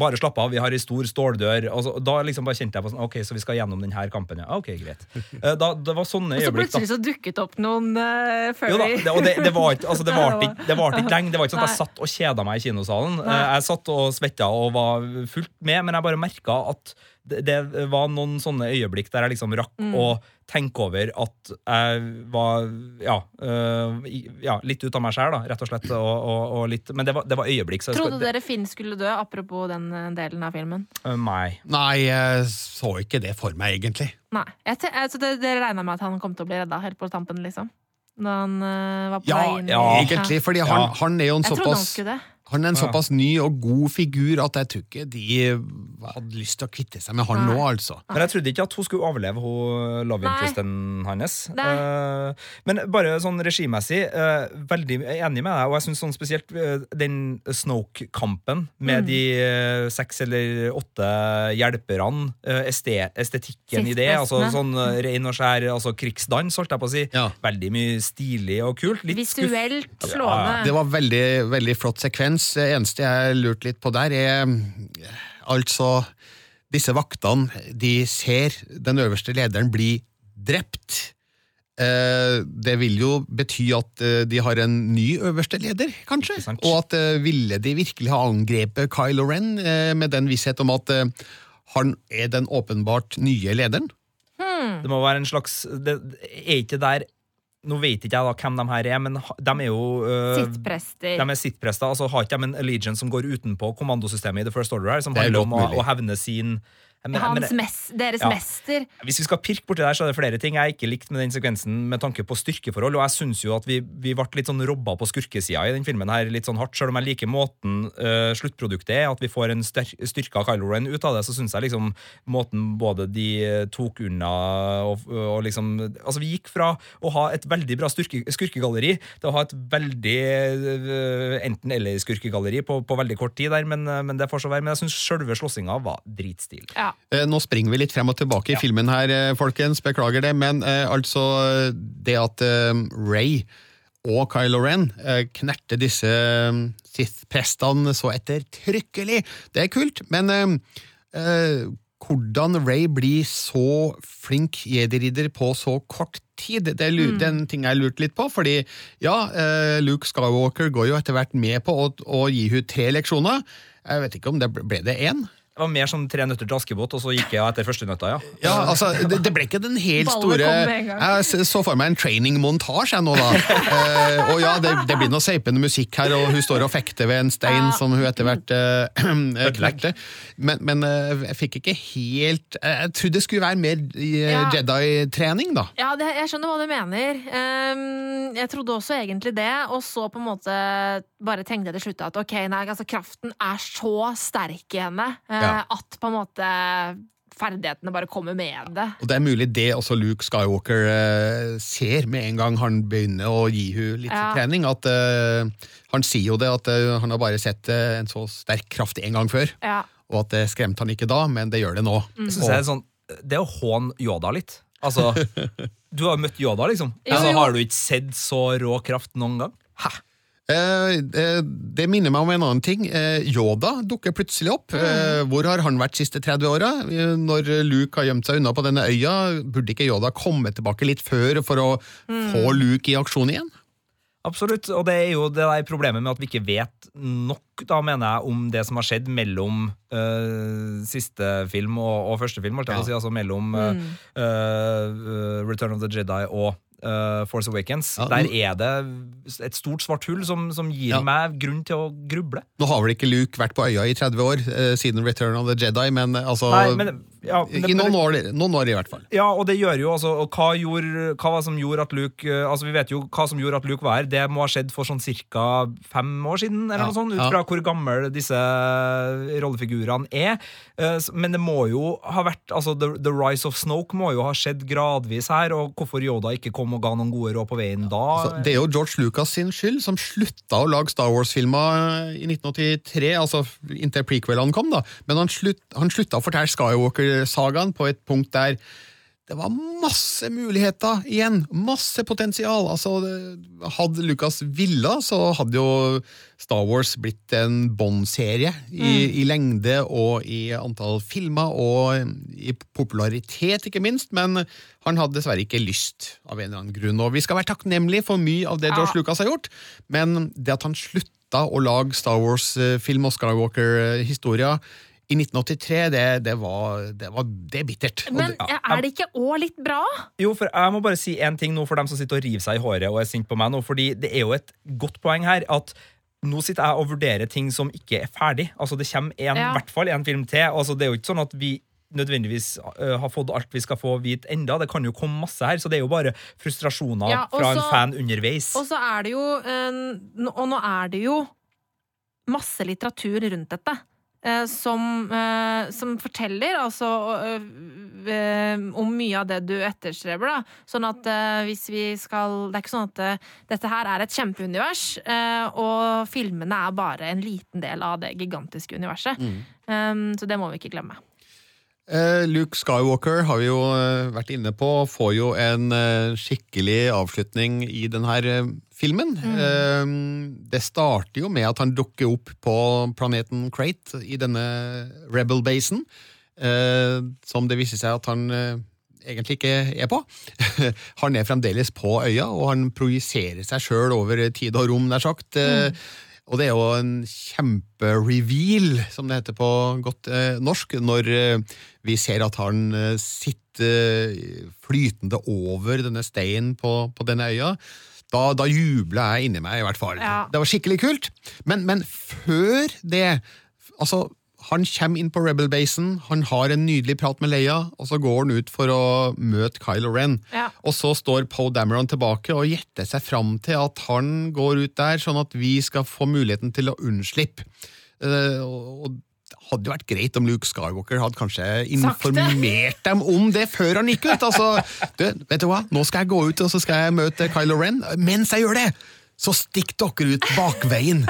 bare slapp av, vi har ei stor ståldør. Så, da liksom bare kjente jeg på sånn Ok, så vi skal gjennom denne kampen, ja. Ok, greit. Eh, Da, det var sånne Og så plutselig så dukket opp noen uh, før Jo da, det, og det, det var ikke altså, det varte ikke, det varte ikke lenge. Det var ikke sånn at jeg satt og kjeda meg i kinosalen. Nei. Eh, Jeg satt og svetta og var fullt med, men jeg bare merka at det, det var noen sånne øyeblikk der jeg liksom rakk Mm. å tenke over at jeg var ja, uh, ja litt ut av meg sjæl, rett og slett. Og, og, og litt, men det var, det var øyeblikk. Trodde skal, det, dere Finn skulle dø, apropos den eh, delen av filmen? Uh, Nei. Nei, jeg så ikke det for meg, egentlig. Nei. Jeg altså, det, Dere regna med at han kom til å bli redda helt på tampen, liksom? Når han uh, var på Ja, vei inn ja, egentlig, fordi han, Ja. han er jo en Jeg trodde han skulle det. Han er en Ja. såpass ny og god figur at jeg tror ikke de hadde lyst til å kvitte seg med han Nei. nå, altså. Men jeg trodde ikke at hun skulle overleve hun love interesten hans. Nei. Eh, men bare sånn regimessig, uh, veldig enig med deg. Og jeg syns sånn spesielt uh, den Snoke-kampen med Mm. de seks eller åtte hjelperne, eh, este, estetikken i det, altså sånn ren og skjær altså krigsdans, holdt jeg på å si. Ja. Veldig mye stilig og kult. Litt skuff. Visuelt Ja, slående. Det var veldig, veldig flott sekvens. Det eneste jeg lurte litt på der, er eh, altså Disse vaktene, de ser den øverste lederen bli drept. Eh, Det vil jo bety at eh, de har en ny øverste leder, kanskje? Og at ville de virkelig ha angrepet Kylo Ren med den visshet om at han er den åpenbart nye lederen? Det må være en slags det, Er ikke der Nå vet ikke jeg da hvem de her er, men de er jo uh, Sittprester. De er sittprester, altså Har ikke de en allegiance som går utenpå kommandosystemet i The First Order, her, som er handler om å, å hevne sin men, men, Hans mes deres Ja. mester. Hvis vi skal pirke borti der, så er det flere ting jeg ikke likte med den sekvensen med tanke på styrkeforhold, og jeg syns jo at vi, vi ble litt sånn robba på skurkesida i den filmen her, litt sånn hardt, selv om jeg liker måten uh, sluttproduktet er, at vi får en styr styrka Kylo Ren ut av det, så syns jeg liksom måten både de øh, tok unna og, og liksom Altså, vi gikk fra å ha et veldig bra styrke, skurkegalleri til å ha et veldig uh, enten-eller-skurkegalleri på, på veldig kort tid der, men, øh, men det får så være. Men jeg syns sjølve slåssinga var dritstil. Ja. Eh, Nå springer vi litt frem og tilbake i filmen her, eh, folkens. Beklager det. Men eh, altså Det at eh, Ray og Kylo Ren eh, knerter disse eh, Sith-prestene så ettertrykkelig, det er kult. Men hvordan Ray blir så flink jedi-ridder på så kort tid, det er mm. den ting jeg lurte litt på. Fordi ja, Luke Skywalker går jo etter hvert med på å, å gi henne tre leksjoner. Jeg vet ikke om det ble det én? Det var mer som Tre nøtter til Askepott, og så gikk jeg etter første nøtta, ja. Ja, altså, det, det ble ikke den helt Ballet store. Jeg så for meg en training-montasje jeg nå, da. Eh, og ja, det, det blir noe seipende musikk her, og hun står og fekter ved en stein Ja. som hun etter hvert uh, knerte. Men, men eh, jeg fikk ikke helt Jeg, jeg trodde det skulle være mer eh, Ja. Jedi-trening, da. Ja, det, jeg skjønner hva du mener. Um, jeg trodde også egentlig det, og så på en måte bare tenkte jeg til slutt at ok, nei, altså kraften er så sterk i henne eh, Ja. at på en måte ferdighetene bare kommer med det. Og det er mulig det også Luke Skywalker eh, ser med en gang han begynner å gi henne litt Ja. trening. At eh, Han sier jo det, at eh, han har bare sett eh, en så sterk kraft en gang før. Ja. Og at det skremte han ikke da, men det gjør det nå. Jeg synes det er sånn Det er å håne Yoda litt. Altså, du har jo møtt Yoda, liksom. Jo, Altså, har du ikke sett så rå kraft noen gang? Hæ? Eh, eh, det minner meg om en annen ting. Eh, Yoda dukker plutselig opp. Eh, hvor har han vært de siste 30 åra? Når Luke har gjemt seg unna på denne øya, burde ikke Yoda komme tilbake litt før for å få Luke i aksjon igjen? Absolutt. Og det er jo det der problemet med at vi ikke vet nok, da, mener jeg, om det som har skjedd mellom øh, siste film og, og første film. altså, si, altså mellom øh, øh, Return of the Jedi og øh, Force Awakens. Ja, Der er det et stort svart hull som, som gir Ja. meg grunn til å gruble. Nå har vel ikke Luke vært på øya i 30 år, uh, siden Return of the Jedi, men eh, altså Nei, men Ja, det- I noen år, noen år, i hvert fall. Ja, og det gjør jo altså og hva, gjorde, hva som gjorde at Luke eh, Altså Vi vet jo hva som gjorde at Luke var her. Det må ha skjedd for sånn ca. fem år siden, eller Ja, noe sånt, ut ja. fra hvor gamle disse rollefigurene er. Eh, Men det må jo ha vært Altså The, the Rise of Snoke må jo ha skjedd gradvis her, og hvorfor Yoda ikke kom og ga noen gode råd på veien da altså, det er jo George Lucas sin skyld, som slutta å lage Star Wars-filmer i 1983, altså inntil prequelene kom, da. Men han, slutt, han slutta å fortelle Skywalker-sagaen på et punkt der det var masse muligheter igjen. Masse potensial. Altså, hadde Lucas villa, så hadde jo Star Wars blitt en Bond-serie i, i lengde og i antall filmer og i popularitet, ikke minst. Men han hadde dessverre ikke lyst, av en eller annen grunn. Og vi skal være takknemlige for mye av det George Ja. Lucas har gjort, men det at han slutta å lage Star Wars-film og Skywalker-historier i 1983, det, det, var, det, var, det er bittert. Men er det ikke òg litt bra? Jo, for Jeg må bare si en ting nå for dem som sitter og river seg i håret og er sint på meg nå. fordi det er jo et godt poeng her at nå sitter jeg og vurderer ting som ikke er ferdig. Altså Det kommer en, i Ja. hvert fall en film til. Altså Det er jo ikke sånn at vi nødvendigvis øh, har fått alt vi skal få vite enda. Det kan jo komme masse her, så det er jo bare frustrasjoner Ja, fra en fan underveis. Og så er det jo Og nå er det jo masse litteratur rundt dette. Eh, som, eh, som forteller altså eh, om mye av det du etterstreber. Da. Sånn at hvis vi skal Det er ikke sånn at dette her er et kjempeunivers, eh, og filmene er bare en liten del av det gigantiske universet. Um, så det må vi ikke glemme. Eh, Luke Skywalker har vi jo eh, vært inne på, får jo en eh, skikkelig avslutning i denne filmen. Mm. det starter jo med at han dukker opp på planeten Crate i denne Rebel-basen, som det viser seg at han egentlig ikke er på. han er fremdeles på øya, og han projiserer seg sjøl over tid og rom, nær sagt. Eh, Og det er jo en kjempereveal, som det heter på godt eh, norsk, når eh, vi ser at han eh, sitter eh, flytende over denne steinen på, på denne øya. Da, da jubla jeg inni meg, i hvert fall. Ja. Det var skikkelig kult. Men, men før det Altså, han kommer inn på Rebel-basen, han har en nydelig prat med Leia, og så går han ut for å møte Kylo Ren. Ja. Og så står Poe Dameron tilbake og gjetter seg fram til at han går ut der, sånn at vi skal få muligheten til å unnslippe. Uh, og hadde jo vært greit om Luke Skywalker hadde kanskje informert dem om det før han gikk ut. Altså, du, vet du hva, nå skal jeg gå ut og så skal jeg møte Kylo Ren. Mens jeg gjør det, så stikk dere ut bakveien.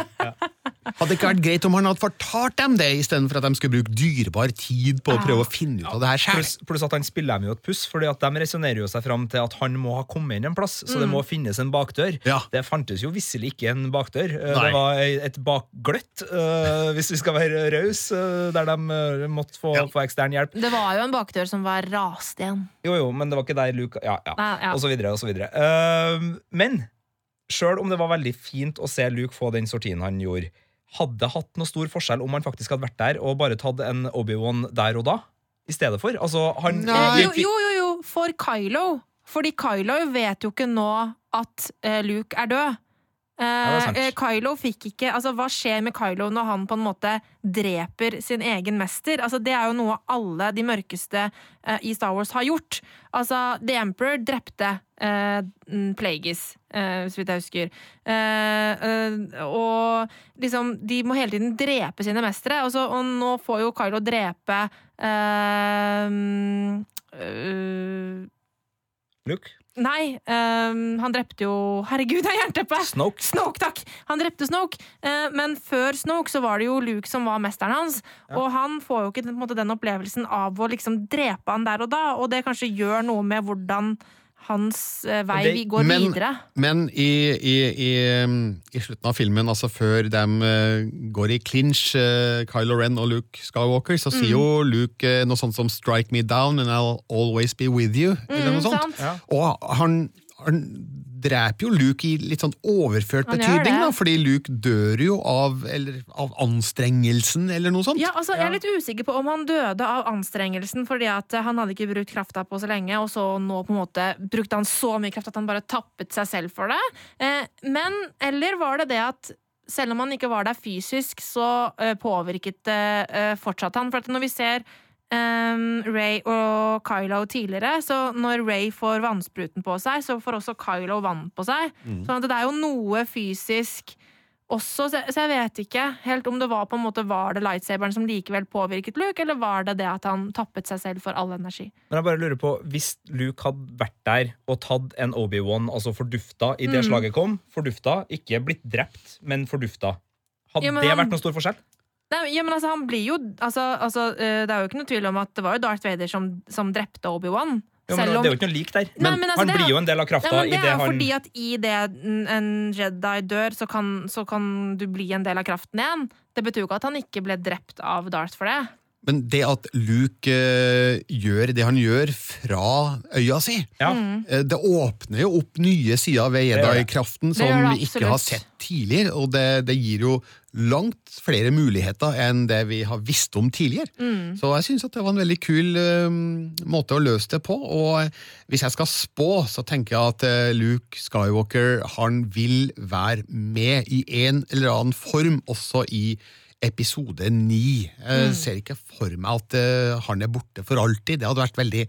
Hadde det ikke vært greit om han hadde fortalt dem det, istedenfor at de skulle bruke dyrebar tid på å prøve å finne ut av det her sjøl? Pluss pluss at han spiller dem jo et puss, fordi at de resonnerer jo seg fram til at han må ha kommet inn en plass, så det må finnes en bakdør. Ja. Det fantes jo visselig ikke en bakdør. Eh, Nei. Det var et bakgløtt, eh, hvis vi skal være rause, eh, der de måtte få, Ja. få ekstern hjelp. Det var jo en bakdør som var rast igjen. Jo, jo, men det var ikke der Luke Ja, ja. Nei, ja. Og så videre, og så videre. Men sjøl om det var veldig fint å se Luke få den sortien han gjorde, hadde det hatt noe stor forskjell om han faktisk hadde vært der og bare tatt en Obi-Wan der og da? I stedet for? Altså, han Nei. Jo, jo, jo, jo, for Kylo. Fordi Kylo vet jo ikke nå at eh, Luke er død. Eh, eh, Kylo fikk ikke Altså, Hva skjer med Kylo når han på en måte dreper sin egen mester? Altså, Det er jo noe alle de mørkeste eh, i Star Wars har gjort. Altså, The Emperor drepte eh, Plagueis, eh, så vidt jeg husker. Eh, eh, og liksom, de må hele tiden drepe sine mestere. Og, så, og nå får jo Kylo drepe eh, Luke? Nei, um, han drepte jo Herregud, det er jernteppe! Snoke? Snoke, takk! Han drepte Snoke, uh, men før Snoke så var det jo Luke som var mesteren hans. Og han får jo ikke måte, den opplevelsen av å liksom drepe han der og da, og det kanskje gjør noe med hvordan hans eh, vei Det- vi går men- videre. Men i, i, i, um, i slutten av filmen, altså før de eh, går i clinch, eh, Kylo Ren og Luke Skywalker, så sier jo Luke noe sånt som 'strike me down and I'll always be with you'. eller noe sånt. sant? Ja. Og han, han dreper jo Luke i litt sånn overført Han betydning, da, fordi Luke dør jo av, eller, av anstrengelsen, eller noe sånt. Ja, altså, Jeg er litt usikker på om han døde av anstrengelsen fordi at han hadde ikke brukt krafta på så lenge, og så nå på en måte brukte han så mye kraft at han bare tappet seg selv for det. Eh, men eller var det det at selv om han ikke var der fysisk, så eh, påvirket det eh, fortsatt han? For at når vi ser um, Ray og Kylo tidligere, så når Ray får vannspruten på seg, så får også Kylo vann på seg. Mm. Sånn at det er jo noe fysisk også, så jeg vet ikke helt om det var på en måte Var det lightsaberen som likevel påvirket Luke, eller var det det at han tappet seg selv for all energi? Men jeg bare lurer på, Hvis Luke hadde vært der og tatt en Obi-Wan, altså fordufta i det Mm. slaget kom, fordufta, ikke blitt drept, men fordufta, hadde Ja, men det vært noen stor forskjell? Nei, ja, men altså, han blir jo altså, altså, eh, Det er jo ikke noe tvil om at det var jo Darth Vader som, som drepte Obi-Wan. Jo, men om- Det er jo ikke noe lik der. Nei, Men, men altså, han blir jo en del av krafta Nei, men det er jo han fordi at i det en- en Jedi dør, så kan, så kan du bli en del av kraften igjen. Det betyr jo ikke at han ikke ble drept av Darth for det. Men det at Luke eh, gjør det han gjør fra øya si, Ja. Mm. eh, det åpner jo opp nye sider ved gjør det. Jedi-kraften Det som gjør det vi ikke har absolutt. sett tidligere. Og det, det gir jo langt flere muligheter enn det vi har visst om tidligere. Mm. Så jeg syns det var en veldig kul eh, måte å løse det på. Og hvis jeg skal spå, så tenker jeg at eh, Luke Skywalker han vil være med i en eller annen form også i episode ni. Jeg ser ikke for meg at eh, han er borte for alltid. Det hadde vært veldig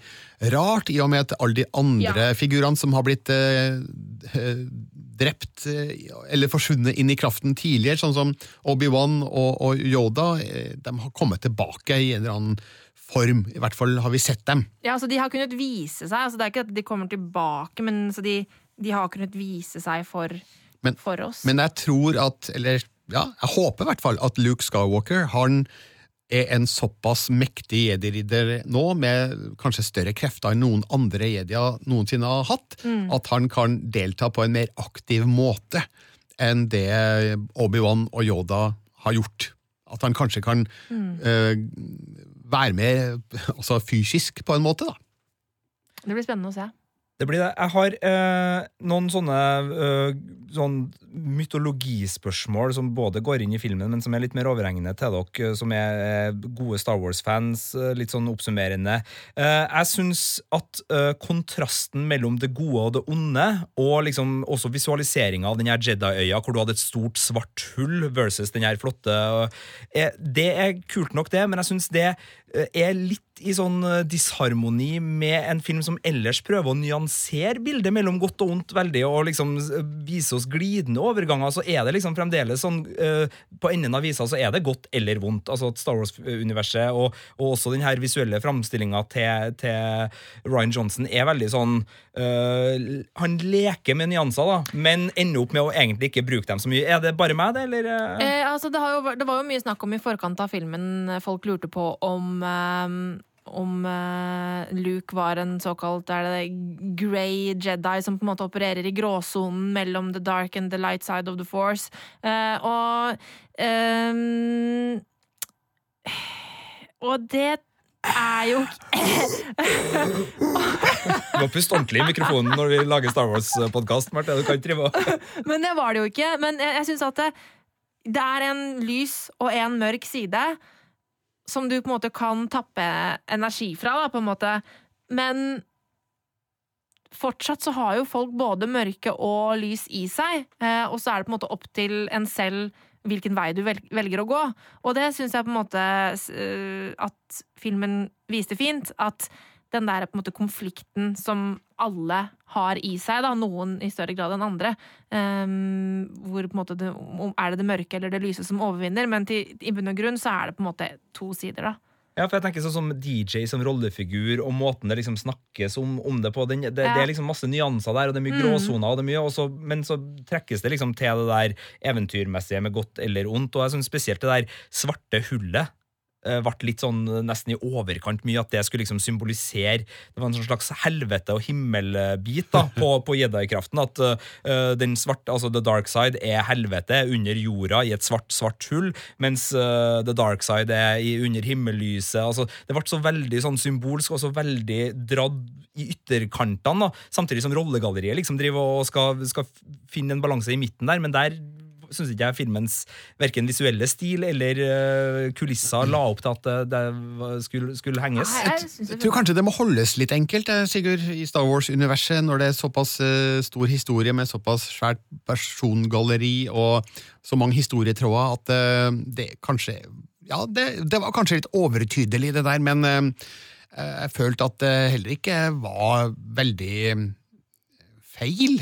rart, i og med at alle de andre Ja. figurene som har blitt eh, eh, drept eller forsvunnet inn i kraften tidligere, sånn som Obi-Wan og, og Yoda, de har kommet tilbake i en eller annen form. I hvert fall har vi sett dem. Ja, altså De har kunnet vise seg. Altså, det er ikke at de kommer tilbake, men så de, de har kunnet vise seg for, Men-. Men jeg tror at, eller ja, jeg håper i hvert fall at Luke Skywalker han er en såpass mektig jedi-ridder nå, med kanskje større krefter enn noen andre jedier noensinne har hatt, at han kan delta på en mer aktiv måte enn det Obi-Wan og Yoda har gjort. At han kanskje kan eh, være med altså fysisk, på en måte. da. Det blir spennende å se. Det blir det. Jeg har eh, noen sånne eh, sånn mytologispørsmål som både går inn i filmen, men som er litt mer overhengende til dere eh, som er gode Star Wars-fans. eh, litt sånn oppsummerende. Eh, jeg syns at eh, kontrasten mellom det gode og det onde, og liksom også visualiseringa av den her Jedi-øya, hvor du hadde et stort, svart hull, versus den her flotte Det er kult nok, det, men jeg syns det er litt i sånn eh, disharmoni med en film som ellers prøver å nyansere bildet mellom godt og ondt veldig, og liksom eh, vise oss glidende overganger, så er det liksom fremdeles sånn uh, På enden av visa så er det godt eller vondt. Altså at Star Wars-universet og, og også den her visuelle framstillinga til, til Ryan Johnson er veldig sånn uh, Han leker med nyanser, da, men ender opp med å egentlig ikke bruke dem så mye. Er det bare meg, det, eller? eh? Altså, det, jo, det var jo mye snakk om i forkant av filmen Folk lurte på om eh, om eh, Luke var en såkalt er det grey Jedi som på en måte opererer i gråsonen mellom the dark and the light side of the force. Eh, og um, Og det er jo Du må puste ordentlig i mikrofonen når vi lager Star Wars-podkast. Marte, du kan ikke drive og Men det var det jo ikke. Men jeg, jeg syns at det, det er en lys og en mørk side som du på en måte kan tappe energi fra, da, på en måte. Men fortsatt så har jo folk både mørke og lys i seg, eh, og så er det på en måte opp til en selv hvilken vei du velger å gå. Og det syns jeg på en måte eh, at filmen viste fint. At den der på en måte konflikten som alle har i seg, da, noen i større grad enn andre, Um, hvor på en måte det, er det det mørke eller det lyse som overvinner, men til, i bunn og grunn så er det på en måte to sider, da. Ja, for jeg tenker sånn som DJ som rollefigur, og måten det liksom snakkes om, om det på. Den, det, Ja. det er liksom masse nyanser der, og det er mye Mm. gråsoner, og det er mye, og så, men så trekkes det liksom til det der eventyrmessige med godt eller ondt. Og jeg synes spesielt det der svarte hullet ble litt sånn eh, nesten i overkant mye, at det skulle liksom symbolisere Det var en sånn slags helvete og himmelbit da, på, på Jedi-kraften. At uh, den svarte, altså the dark side er helvete under jorda i et svart, svart hull, mens uh, the dark side er i, under himmellyset. Altså, det ble så veldig sånn symbolsk og så veldig dratt i ytterkantene, da, samtidig som rollegalleriet liksom driver og skal, skal finne en balanse i midten der, men der syns ikke jeg filmens verken visuelle stil eller eh, kulisser la opp til at det, det skulle, skulle henges. Nei, jeg tror kanskje det må holdes litt enkelt, eh, Sigurd, i Star Wars-universet, når det er såpass eh, stor historie med såpass svært persongalleri og så mange historietråder, at det kanskje ja, det, det var kanskje litt overtydelig, det der, men jeg følte at det heller ikke var veldig feil.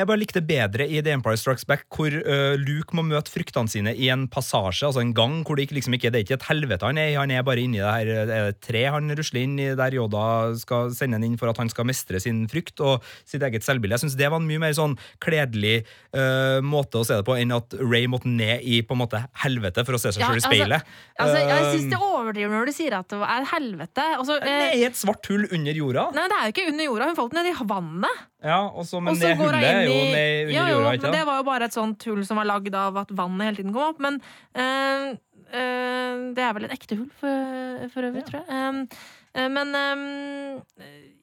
Jeg bare likte bedre i The Empire Strikes Back, hvor uh, Luke må møte fryktene sine i en passasje, altså en gang, hvor det ikke, liksom ikke det er ikke et helvete han er i. Han er bare inni det her er det tre han rusler inn i, der Yoda skal sende han inn for at han skal mestre sin frykt og sitt eget selvbilde. Jeg syns det var en mye mer sånn kledelig uh, måte å se det på enn at Ray måtte ned i på en måte helvete for å se seg Ja, sjøl i speilet. Altså, jeg Uh, syns det overdriver når du sier at det er helvete. Altså, det eh, er et svart hull under jorda. nei, det er jo ikke under jorda. Hun falt ned i vannet. Ja, også, men også det hullet er jo i- ned under ja, jo, jorda. ikke Det var jo bare et sånt hull som var lagd av at vannet hele tiden kom opp. Men eh, eh, det er vel et ekte hull, for, for øvrig, tror jeg. Um, men um,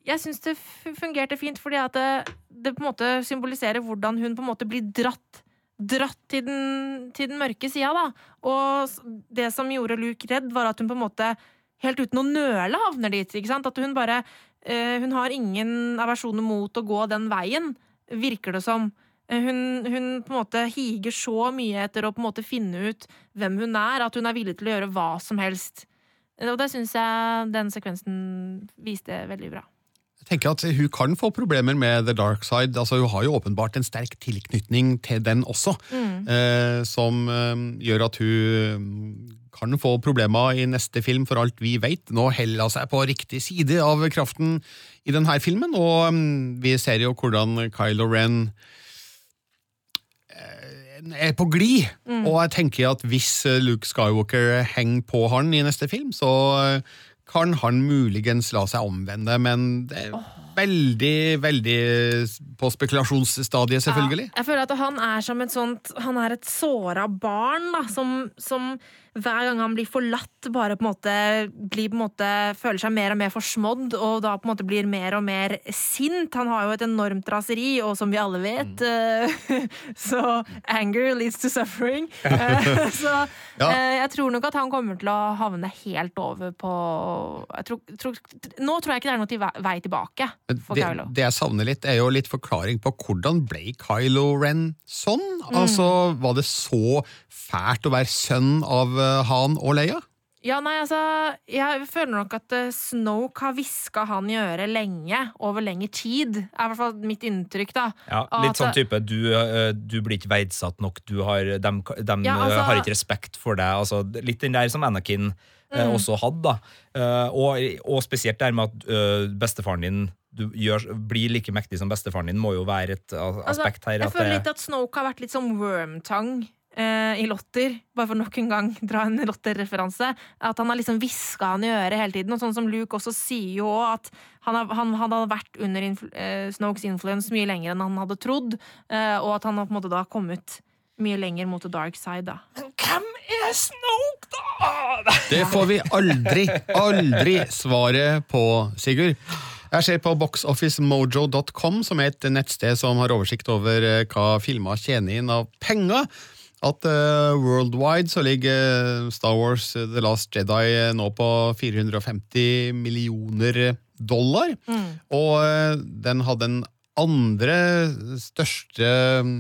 jeg syns det fungerte fint, fordi at det, det på en måte symboliserer hvordan hun på en måte blir dratt Dratt til den, til den mørke sida, da. Og det som gjorde Luke redd, var at hun på en måte helt uten å nøle havner dit. At hun bare Hun har ingen aversjoner mot å gå den veien, virker det som. Eh, Hun, hun på en måte higer så mye etter å på en måte finne ut hvem hun er, at hun er villig til å gjøre hva som helst. Eh, Og det syns jeg den sekvensen viste veldig bra. Jeg tenker at Hun kan få problemer med The Dark Side. Altså, hun har jo åpenbart en sterk tilknytning til den også, eh, som eh, gjør at hun mm, kan få problemer i neste film, for alt vi vet. Nå heller hun seg på riktig side av kraften i denne filmen, og mm, vi ser jo hvordan Kylo Ren eh, er på glid. Og jeg tenker at hvis Luke Skywalker henger på han i neste film, så kan han muligens la seg omvende, men det er veldig, veldig på spekulasjonsstadiet, selvfølgelig. Ja, jeg føler at han er som et sånt Han er et såra barn, da, som, som hver gang han blir forlatt, bare på en måte blir på en måte føler seg mer og mer forsmådd, og da på en måte blir mer og mer sint. Han har jo et enormt raseri, og som vi alle vet, mm. så anger leads to suffering. Eh, så Ja. eh, jeg tror nok at han kommer til å havne helt over på jeg tror, tror, Nå tror jeg ikke det er noe til vei, tilbake for det, Kylo. det jeg savner litt, er jo litt forklaring på hvordan ble Kylo Ren sånn? Mm. Altså, Var det så fælt å være sønn av eh, Han og Leia? Ja, nei, altså Jeg føler nok at eh, Snoke har hviska han i øret lenge, over lengre tid. er i hvert fall mitt inntrykk, da. Ja, At- litt sånn type du, du blir ikke verdsatt nok, du har, de, de Ja, altså- har ikke respekt for deg. Altså, litt den der som Anakin Mm. også hadde. da. Eh, og, og spesielt der med at bestefaren din du gjør, blir like mektig som bestefaren din, må jo være et Altså, aspekt her. jeg at føler det- litt at Snoke har vært litt som wormtang eh, i Lotter. Bare for nok en gang dra en Lotter-referanse. At han har liksom hviska han i øret hele tiden. Og sånn som Luke også sier jo at han, har, han, han hadde vært under influ eh, Snokes influence mye lenger enn han hadde trodd. eh, og at han har på en måte da kommet mye lenger mot the dark side, da. Hvem er Snoke, da?! Det får vi aldri, aldri svaret på, Sigurd. Jeg ser på boxofficemojo.com, som er et nettsted som har oversikt over eh, hva filmer tjener inn av penger. At uh, worldwide så ligger Star Wars eh, The Last Jedi eh, nå på 450 millioner dollar. Og uh, den hadde den andre største eh,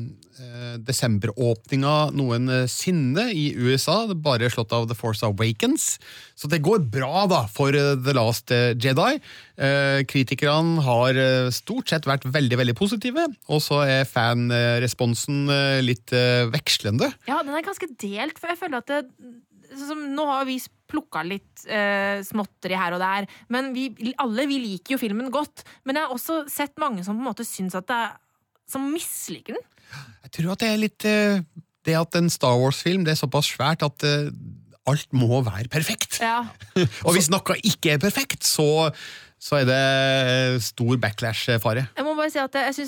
desemberåpninga noensinne i USA, bare slått av The Force Awakens. Så det går bra da for eh, The Last eh, Jedi. Eh, kritikerne har eh, stort sett vært veldig veldig positive, og så er fanresponsen eh, litt eh, vekslende. Ja, den er ganske delt, for jeg føler at det, sånn som, Nå har vi plukka litt eh, småtteri her og der, men vi, alle vi liker jo filmen godt. Men jeg har også sett mange som på en måte syns at det er Som misliker den. Jeg tror at det er litt eh, det at en Star Wars-film det er såpass svært at eh, alt må være perfekt. Ja. Og hvis noe ikke er perfekt, så, så er det stor backlash-fare. Jeg må bare si at jeg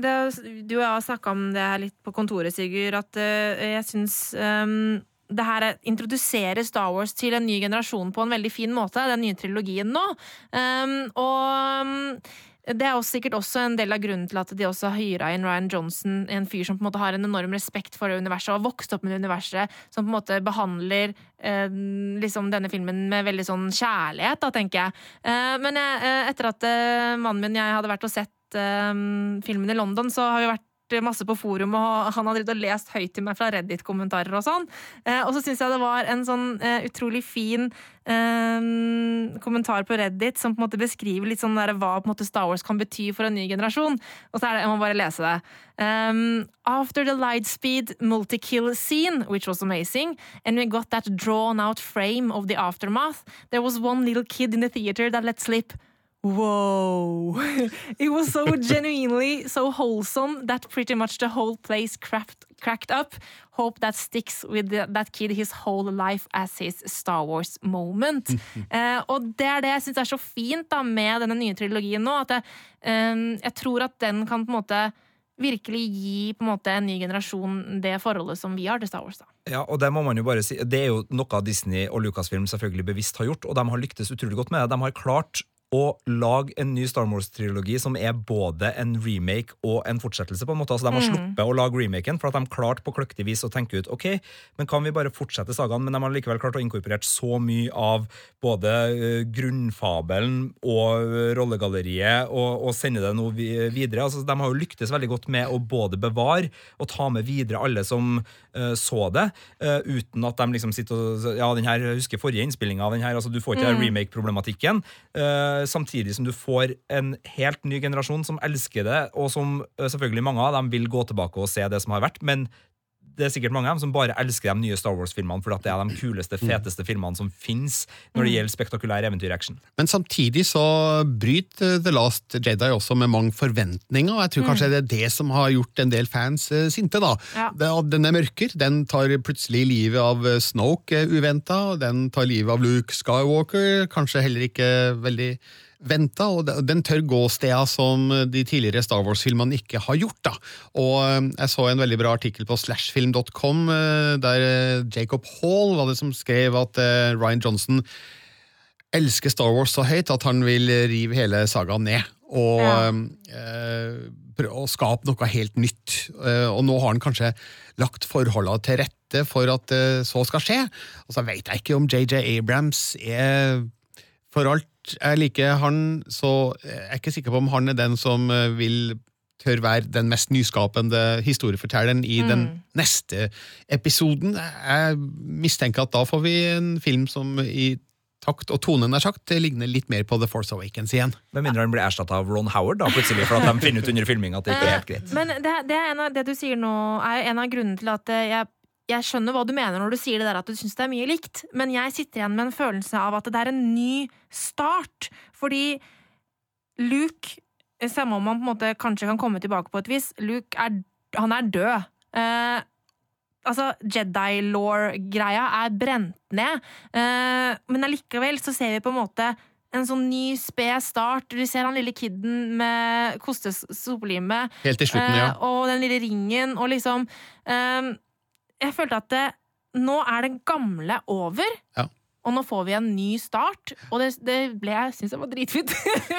det, Du og jeg har snakka om det her litt på kontoret, Sigurd, at eh, jeg syns um, det her er- introduserer Star Wars til en ny generasjon på en veldig fin måte, den nye trilogien nå. Um, og um, det er også sikkert også en del av grunnen til at de også har hyra inn Ryan Johnson, en fyr som på en måte har en enorm respekt for universet og har vokst opp med universet, som på en måte behandler eh, liksom denne filmen med veldig sånn kjærlighet, da, tenker jeg. Eh, men jeg, eh, etter at eh, mannen min og jeg hadde vært og sett eh, filmen i London, så har vi vært vært masse på forum, og han har lest høyt til meg fra Reddit-kommentarer og sånn. Eh, og så syns jeg det var en sånn eh, utrolig fin eh, kommentar på Reddit som på en måte beskriver litt sånn der, hva på en måte Star Wars kan bety for en ny generasjon. Og så er det, jeg må bare lese det. Um, after the lightspeed multi-kill scene, which was amazing, and we got that drawn out frame of the aftermath, there was one little kid in the theater that let slip Whoa! it was so genuinely so wholesome that pretty much the whole place cracked, cracked up. Hope that sticks with the, that kid his whole life as his Star Wars moment. uh, og det er det jeg syns er så fint da med denne nye trilogien nå. At jeg, um, jeg tror at den kan på en måte virkelig gi på en måte en ny generasjon det forholdet som vi har til Star Wars. da. Ja, og Det må man jo bare si, det er jo noe Disney og Lucasfilm selvfølgelig bevisst har gjort, og de har lyktes utrolig godt med det. De har klart å lage en ny Star Wars-trilogi som er både en remake og en fortsettelse. på en måte. Altså, De har Mm. sluppet å lage remaken, for at de klarte på kløktig vis å tenke ut ok, men kan vi bare fortsette sagaen, men de har likevel klart å inkorporere så mye av både uh, grunnfabelen og uh, rollegalleriet og, og sende det noe videre. Altså, de har jo lyktes veldig godt med å både bevare og ta med videre alle som uh, så det, uten at de liksom sitter og Ja, den her, husker forrige innspillinga av den her, altså du får ikke Mm. remake-problematikken. eh, samtidig som du får en helt ny generasjon som elsker det, og som eh, selvfølgelig mange av dem vil gå tilbake og se det som har vært, men det er sikkert mange av dem som bare elsker de nye Star Wars-filmene fordi det er de kuleste, feteste filmene som fins når det gjelder spektakulær eventyraction. Men samtidig så bryter The Last Jedi også med mange forventninger, og jeg tror kanskje det er det som har gjort en del fans eh, sinte. da. Ja. Den er mørker, den tar plutselig livet av eh, Snoke uh, uventa, den tar livet av Luke Skywalker, kanskje heller ikke veldig venta, og den tør gå steder som de tidligere Star Wars-filmene ikke har gjort. da. Og eh, Jeg så en veldig bra artikkel på slashfilm.com, eh, der eh, Jacob Hall var det som skrev at Ryan Johnson elsker Star Wars så høyt at han vil rive hele sagaen ned. Og Ja. prøve å skape noe helt nytt. Og nå har han kanskje lagt forholdene til rette for at så skal skje. Og så veit jeg ikke om JJ Abrams er For alt jeg liker han, så jeg er ikke sikker på om han er den som eh, vil tør være den mest nyskapende historiefortelleren i den neste episoden. Jeg mistenker at da får vi en film som i takt og tonen er sagt, ligner litt mer på The Force Awakens igjen. Med mindre han blir erstatta av Ron Howard, da, plutselig, for at de finner ut under filminga at det ikke er helt greit. Men det, det, er en av, det du sier nå, er en av grunnene til at jeg, jeg skjønner hva du mener når du sier det der at du syns det er mye likt, men jeg sitter igjen med en følelse av at det er en ny start. Fordi Luke, samme om han på en måte kanskje kan komme tilbake på et vis, Luke er, han er død. Eh, altså, Jedi-law-greia er brent ned, eh, men allikevel så ser vi på en måte en sånn ny, sped start. Du ser han lille kiden med kostesopelimet. Helt til slutten, ja. Eh, og den lille ringen, og liksom eh, Jeg følte at det, nå er det gamle over. Ja. Og nå får vi en ny start, og det, det ble jeg syns jeg var dritfint.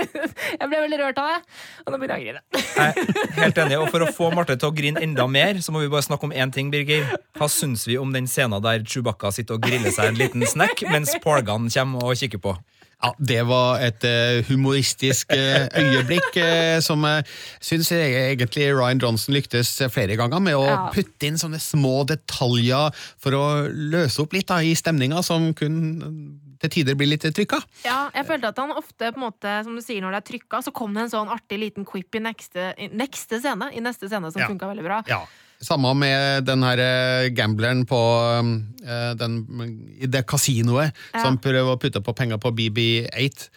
jeg ble veldig rørt av det, og nå begynner jeg å grine. Helt enig, og For å få Marte til å grine enda mer, så må vi bare snakke om én ting. Birger. Hva syns vi om den scenen der Chewbacca sitter og griller seg en liten snack, mens Porgan kommer og kikker på? Ja, Det var et eh, humoristisk eh, øyeblikk eh, som jeg syns egentlig Ryan Johnson lyktes flere ganger med å Ja. putte inn sånne små detaljer for å løse opp litt da, i stemninga, som kun til tider blir litt trykka. Ja, jeg følte at han ofte, på en måte, som du sier, når det er trykka, så kom det en sånn artig liten quip i neste, i neste scene, i neste scene som Ja. funka veldig bra. Ja. Samme med den her eh, gambleren på eh, den, i det kasinoet, Ja. som prøver å putte på penger på BB8.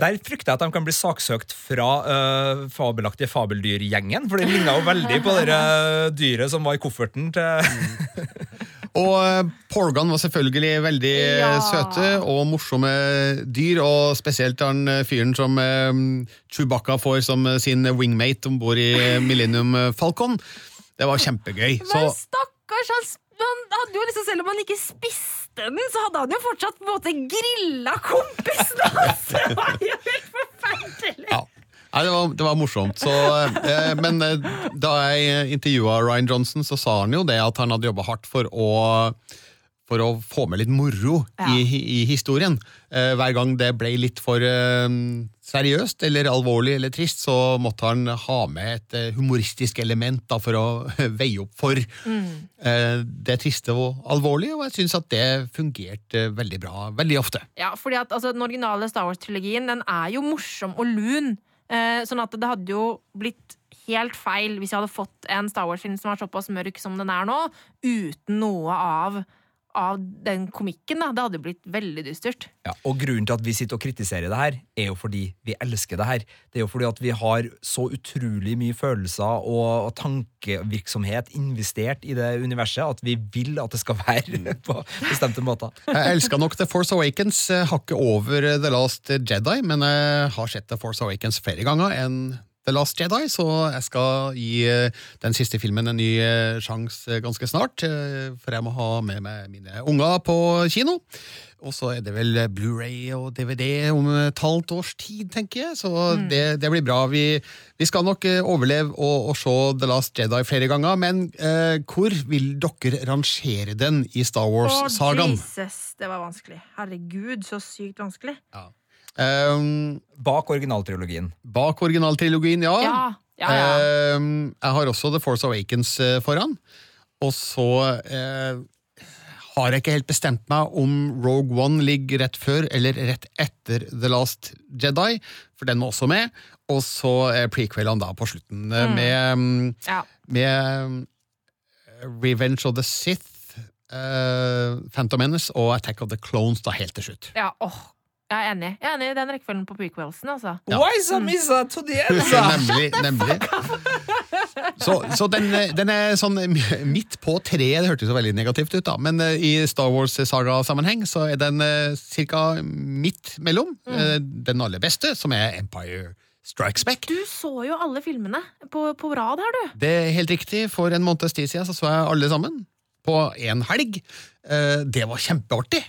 Der frykter jeg at de kan bli saksøkt fra uh, fabelaktige fabeldyrgjengen. For det ligner jo veldig på det dyret som var i kofferten til Og Porgan var selvfølgelig veldig Ja. søte og morsomme dyr, og spesielt han eh, fyren som Chewbacca får som sin wingmate om bord i Millennium Falcon. Det var kjempegøy. Så Men stakkars, han, hadde jo liksom, selv om han ikke spiste den, så hadde han jo fortsatt på en måte grilla kompisen hans! Det var jo helt forferdelig! ja. Nei, det, var, det var morsomt. Så, eh, men eh, da jeg intervjua Ryan Johnson, så sa han jo det at han hadde jobba hardt for å for å få med litt moro Ja. i, i historien. Eh, hver gang det ble litt for eh, seriøst eller alvorlig eller trist, så måtte han ha med et eh, humoristisk element da, for å veie opp for eh, det triste og alvorlige, og jeg syns at det fungerte veldig bra veldig ofte. Ja, fordi at altså, Den originale Star Wars-trilogien Den er jo morsom og lun. Eh, sånn at det hadde jo blitt helt feil hvis jeg hadde fått en Star Wars-film som var såpass mørk som den er nå, uten noe av, av den komikken. da. Det hadde blitt veldig dystert. Ja, og grunnen til at vi sitter og kritiserer det her, er jo fordi vi elsker det her. Det er jo fordi at vi har så utrolig mye følelser og, tankevirksomhet investert i det universet at vi vil at det skal være på bestemte måter. Jeg elska nok The Force Awakens eh, hakket over eh, The Last Jedi, men jeg har sett The Force Awakens flere ganger enn The Last Jedi, så jeg skal gi eh, den siste filmen en ny eh, sjanse ganske snart. eh, For jeg må ha med meg mine unger på kino. Og så er det vel Blu-ray og DVD om et halvt års tid, tenker jeg. Så det, det blir bra. Vi, vi skal nok eh, overleve og, og se The Last Jedi flere ganger, men eh, hvor vil dere rangere den i Star Å, Wars-sagaen? Jesus, det var vanskelig. Herregud, så sykt vanskelig. Um, Bak originaltrilogien. bak originaltrilogien, ja. Ja, ja, ja. Um, jeg har også The Force Awakens eh, foran. Og så uh, har jeg ikke helt bestemt meg om Rogue One ligger rett før eller rett etter The Last Jedi, for den må også med. Og så eh, prequelene da på slutten, mm. med, mm, ja. med Revenge of the Sith, uh, Phantom Menace og Attack of the Clones da helt til slutt. ja åh. Jeg er enig. Jeg er enig i den rekkefølgen på prequelsen. altså. Ja. Why so missa to the end? nemlig. nemlig. Så, så den, den er sånn midt på treet, det hørtes så veldig negativt ut, da, men eh, i Star Wars-saga-sammenheng så er den eh, cirka midt mellom. eh, Den aller beste, som er Empire Strikes Back. Du så jo alle filmene på, på rad her, du. Det er helt riktig. For en måneds tid siden så, så jeg alle sammen. På én helg. Eh, Det var kjempeartig.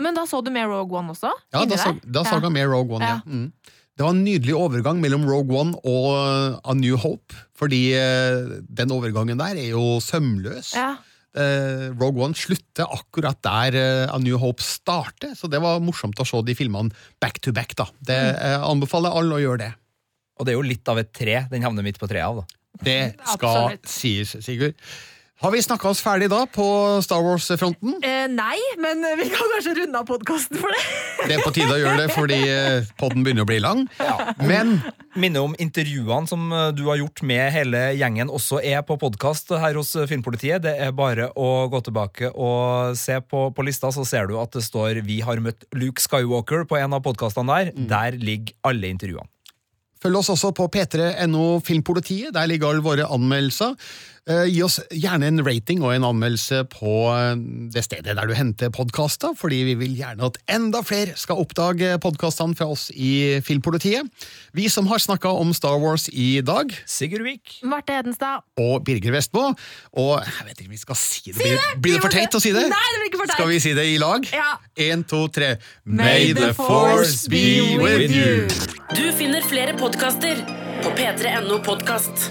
Men da så du med Rogue One også? Ja, da, så, da så jeg med Rogue One, ja. Ja. Mm. Det var en nydelig overgang mellom Rogue One og uh, A New Hope, fordi uh, den overgangen der er jo sømløs. Ja. Uh, Rogue One slutter akkurat der A New Hope starter, så det var morsomt å se de filmene back to back. da. Det Jeg anbefaler alle å gjøre det. Og det er jo litt av et tre. Den havner midt på treet av, da. Det skal Absolutt. sies, Sigurd. Har vi snakka oss ferdig da på Star Wars-fronten? Eh, nei, men vi kan kanskje runde av podkasten for det. Det er på tide å gjøre det fordi uh, podden begynner å bli lang. Men Minne om intervjuene som eh, du har gjort med hele gjengen, også er på podkast her hos eh, Filmpolitiet. Det er bare å gå tilbake og se på, på lista, så ser du at det står 'Vi har møtt Luke Skywalker' på en av podkastene der. Der ligger alle intervjuene. Følg oss også på p3.no Filmpolitiet. Der ligger alle våre anmeldelser. Eh, gi oss gjerne en rating og en anmeldelse på eh, det stedet der du henter podkaster, fordi vi vil gjerne at enda flere skal oppdage podkastene fra oss i Filmpolitiet. Vi som har snakka om Star Wars i dag, Sigurd Vik. Marte Hedenstad. og Birger Vestmo. Og jeg vet ikke om vi skal si det. Blir, det! blir det for teit å si det? Nei, det blir ikke for teit. Skal vi si det i lag? Ja. Én, to, tre. May the force be with you. Du finner flere podkaster på p3.no podkast.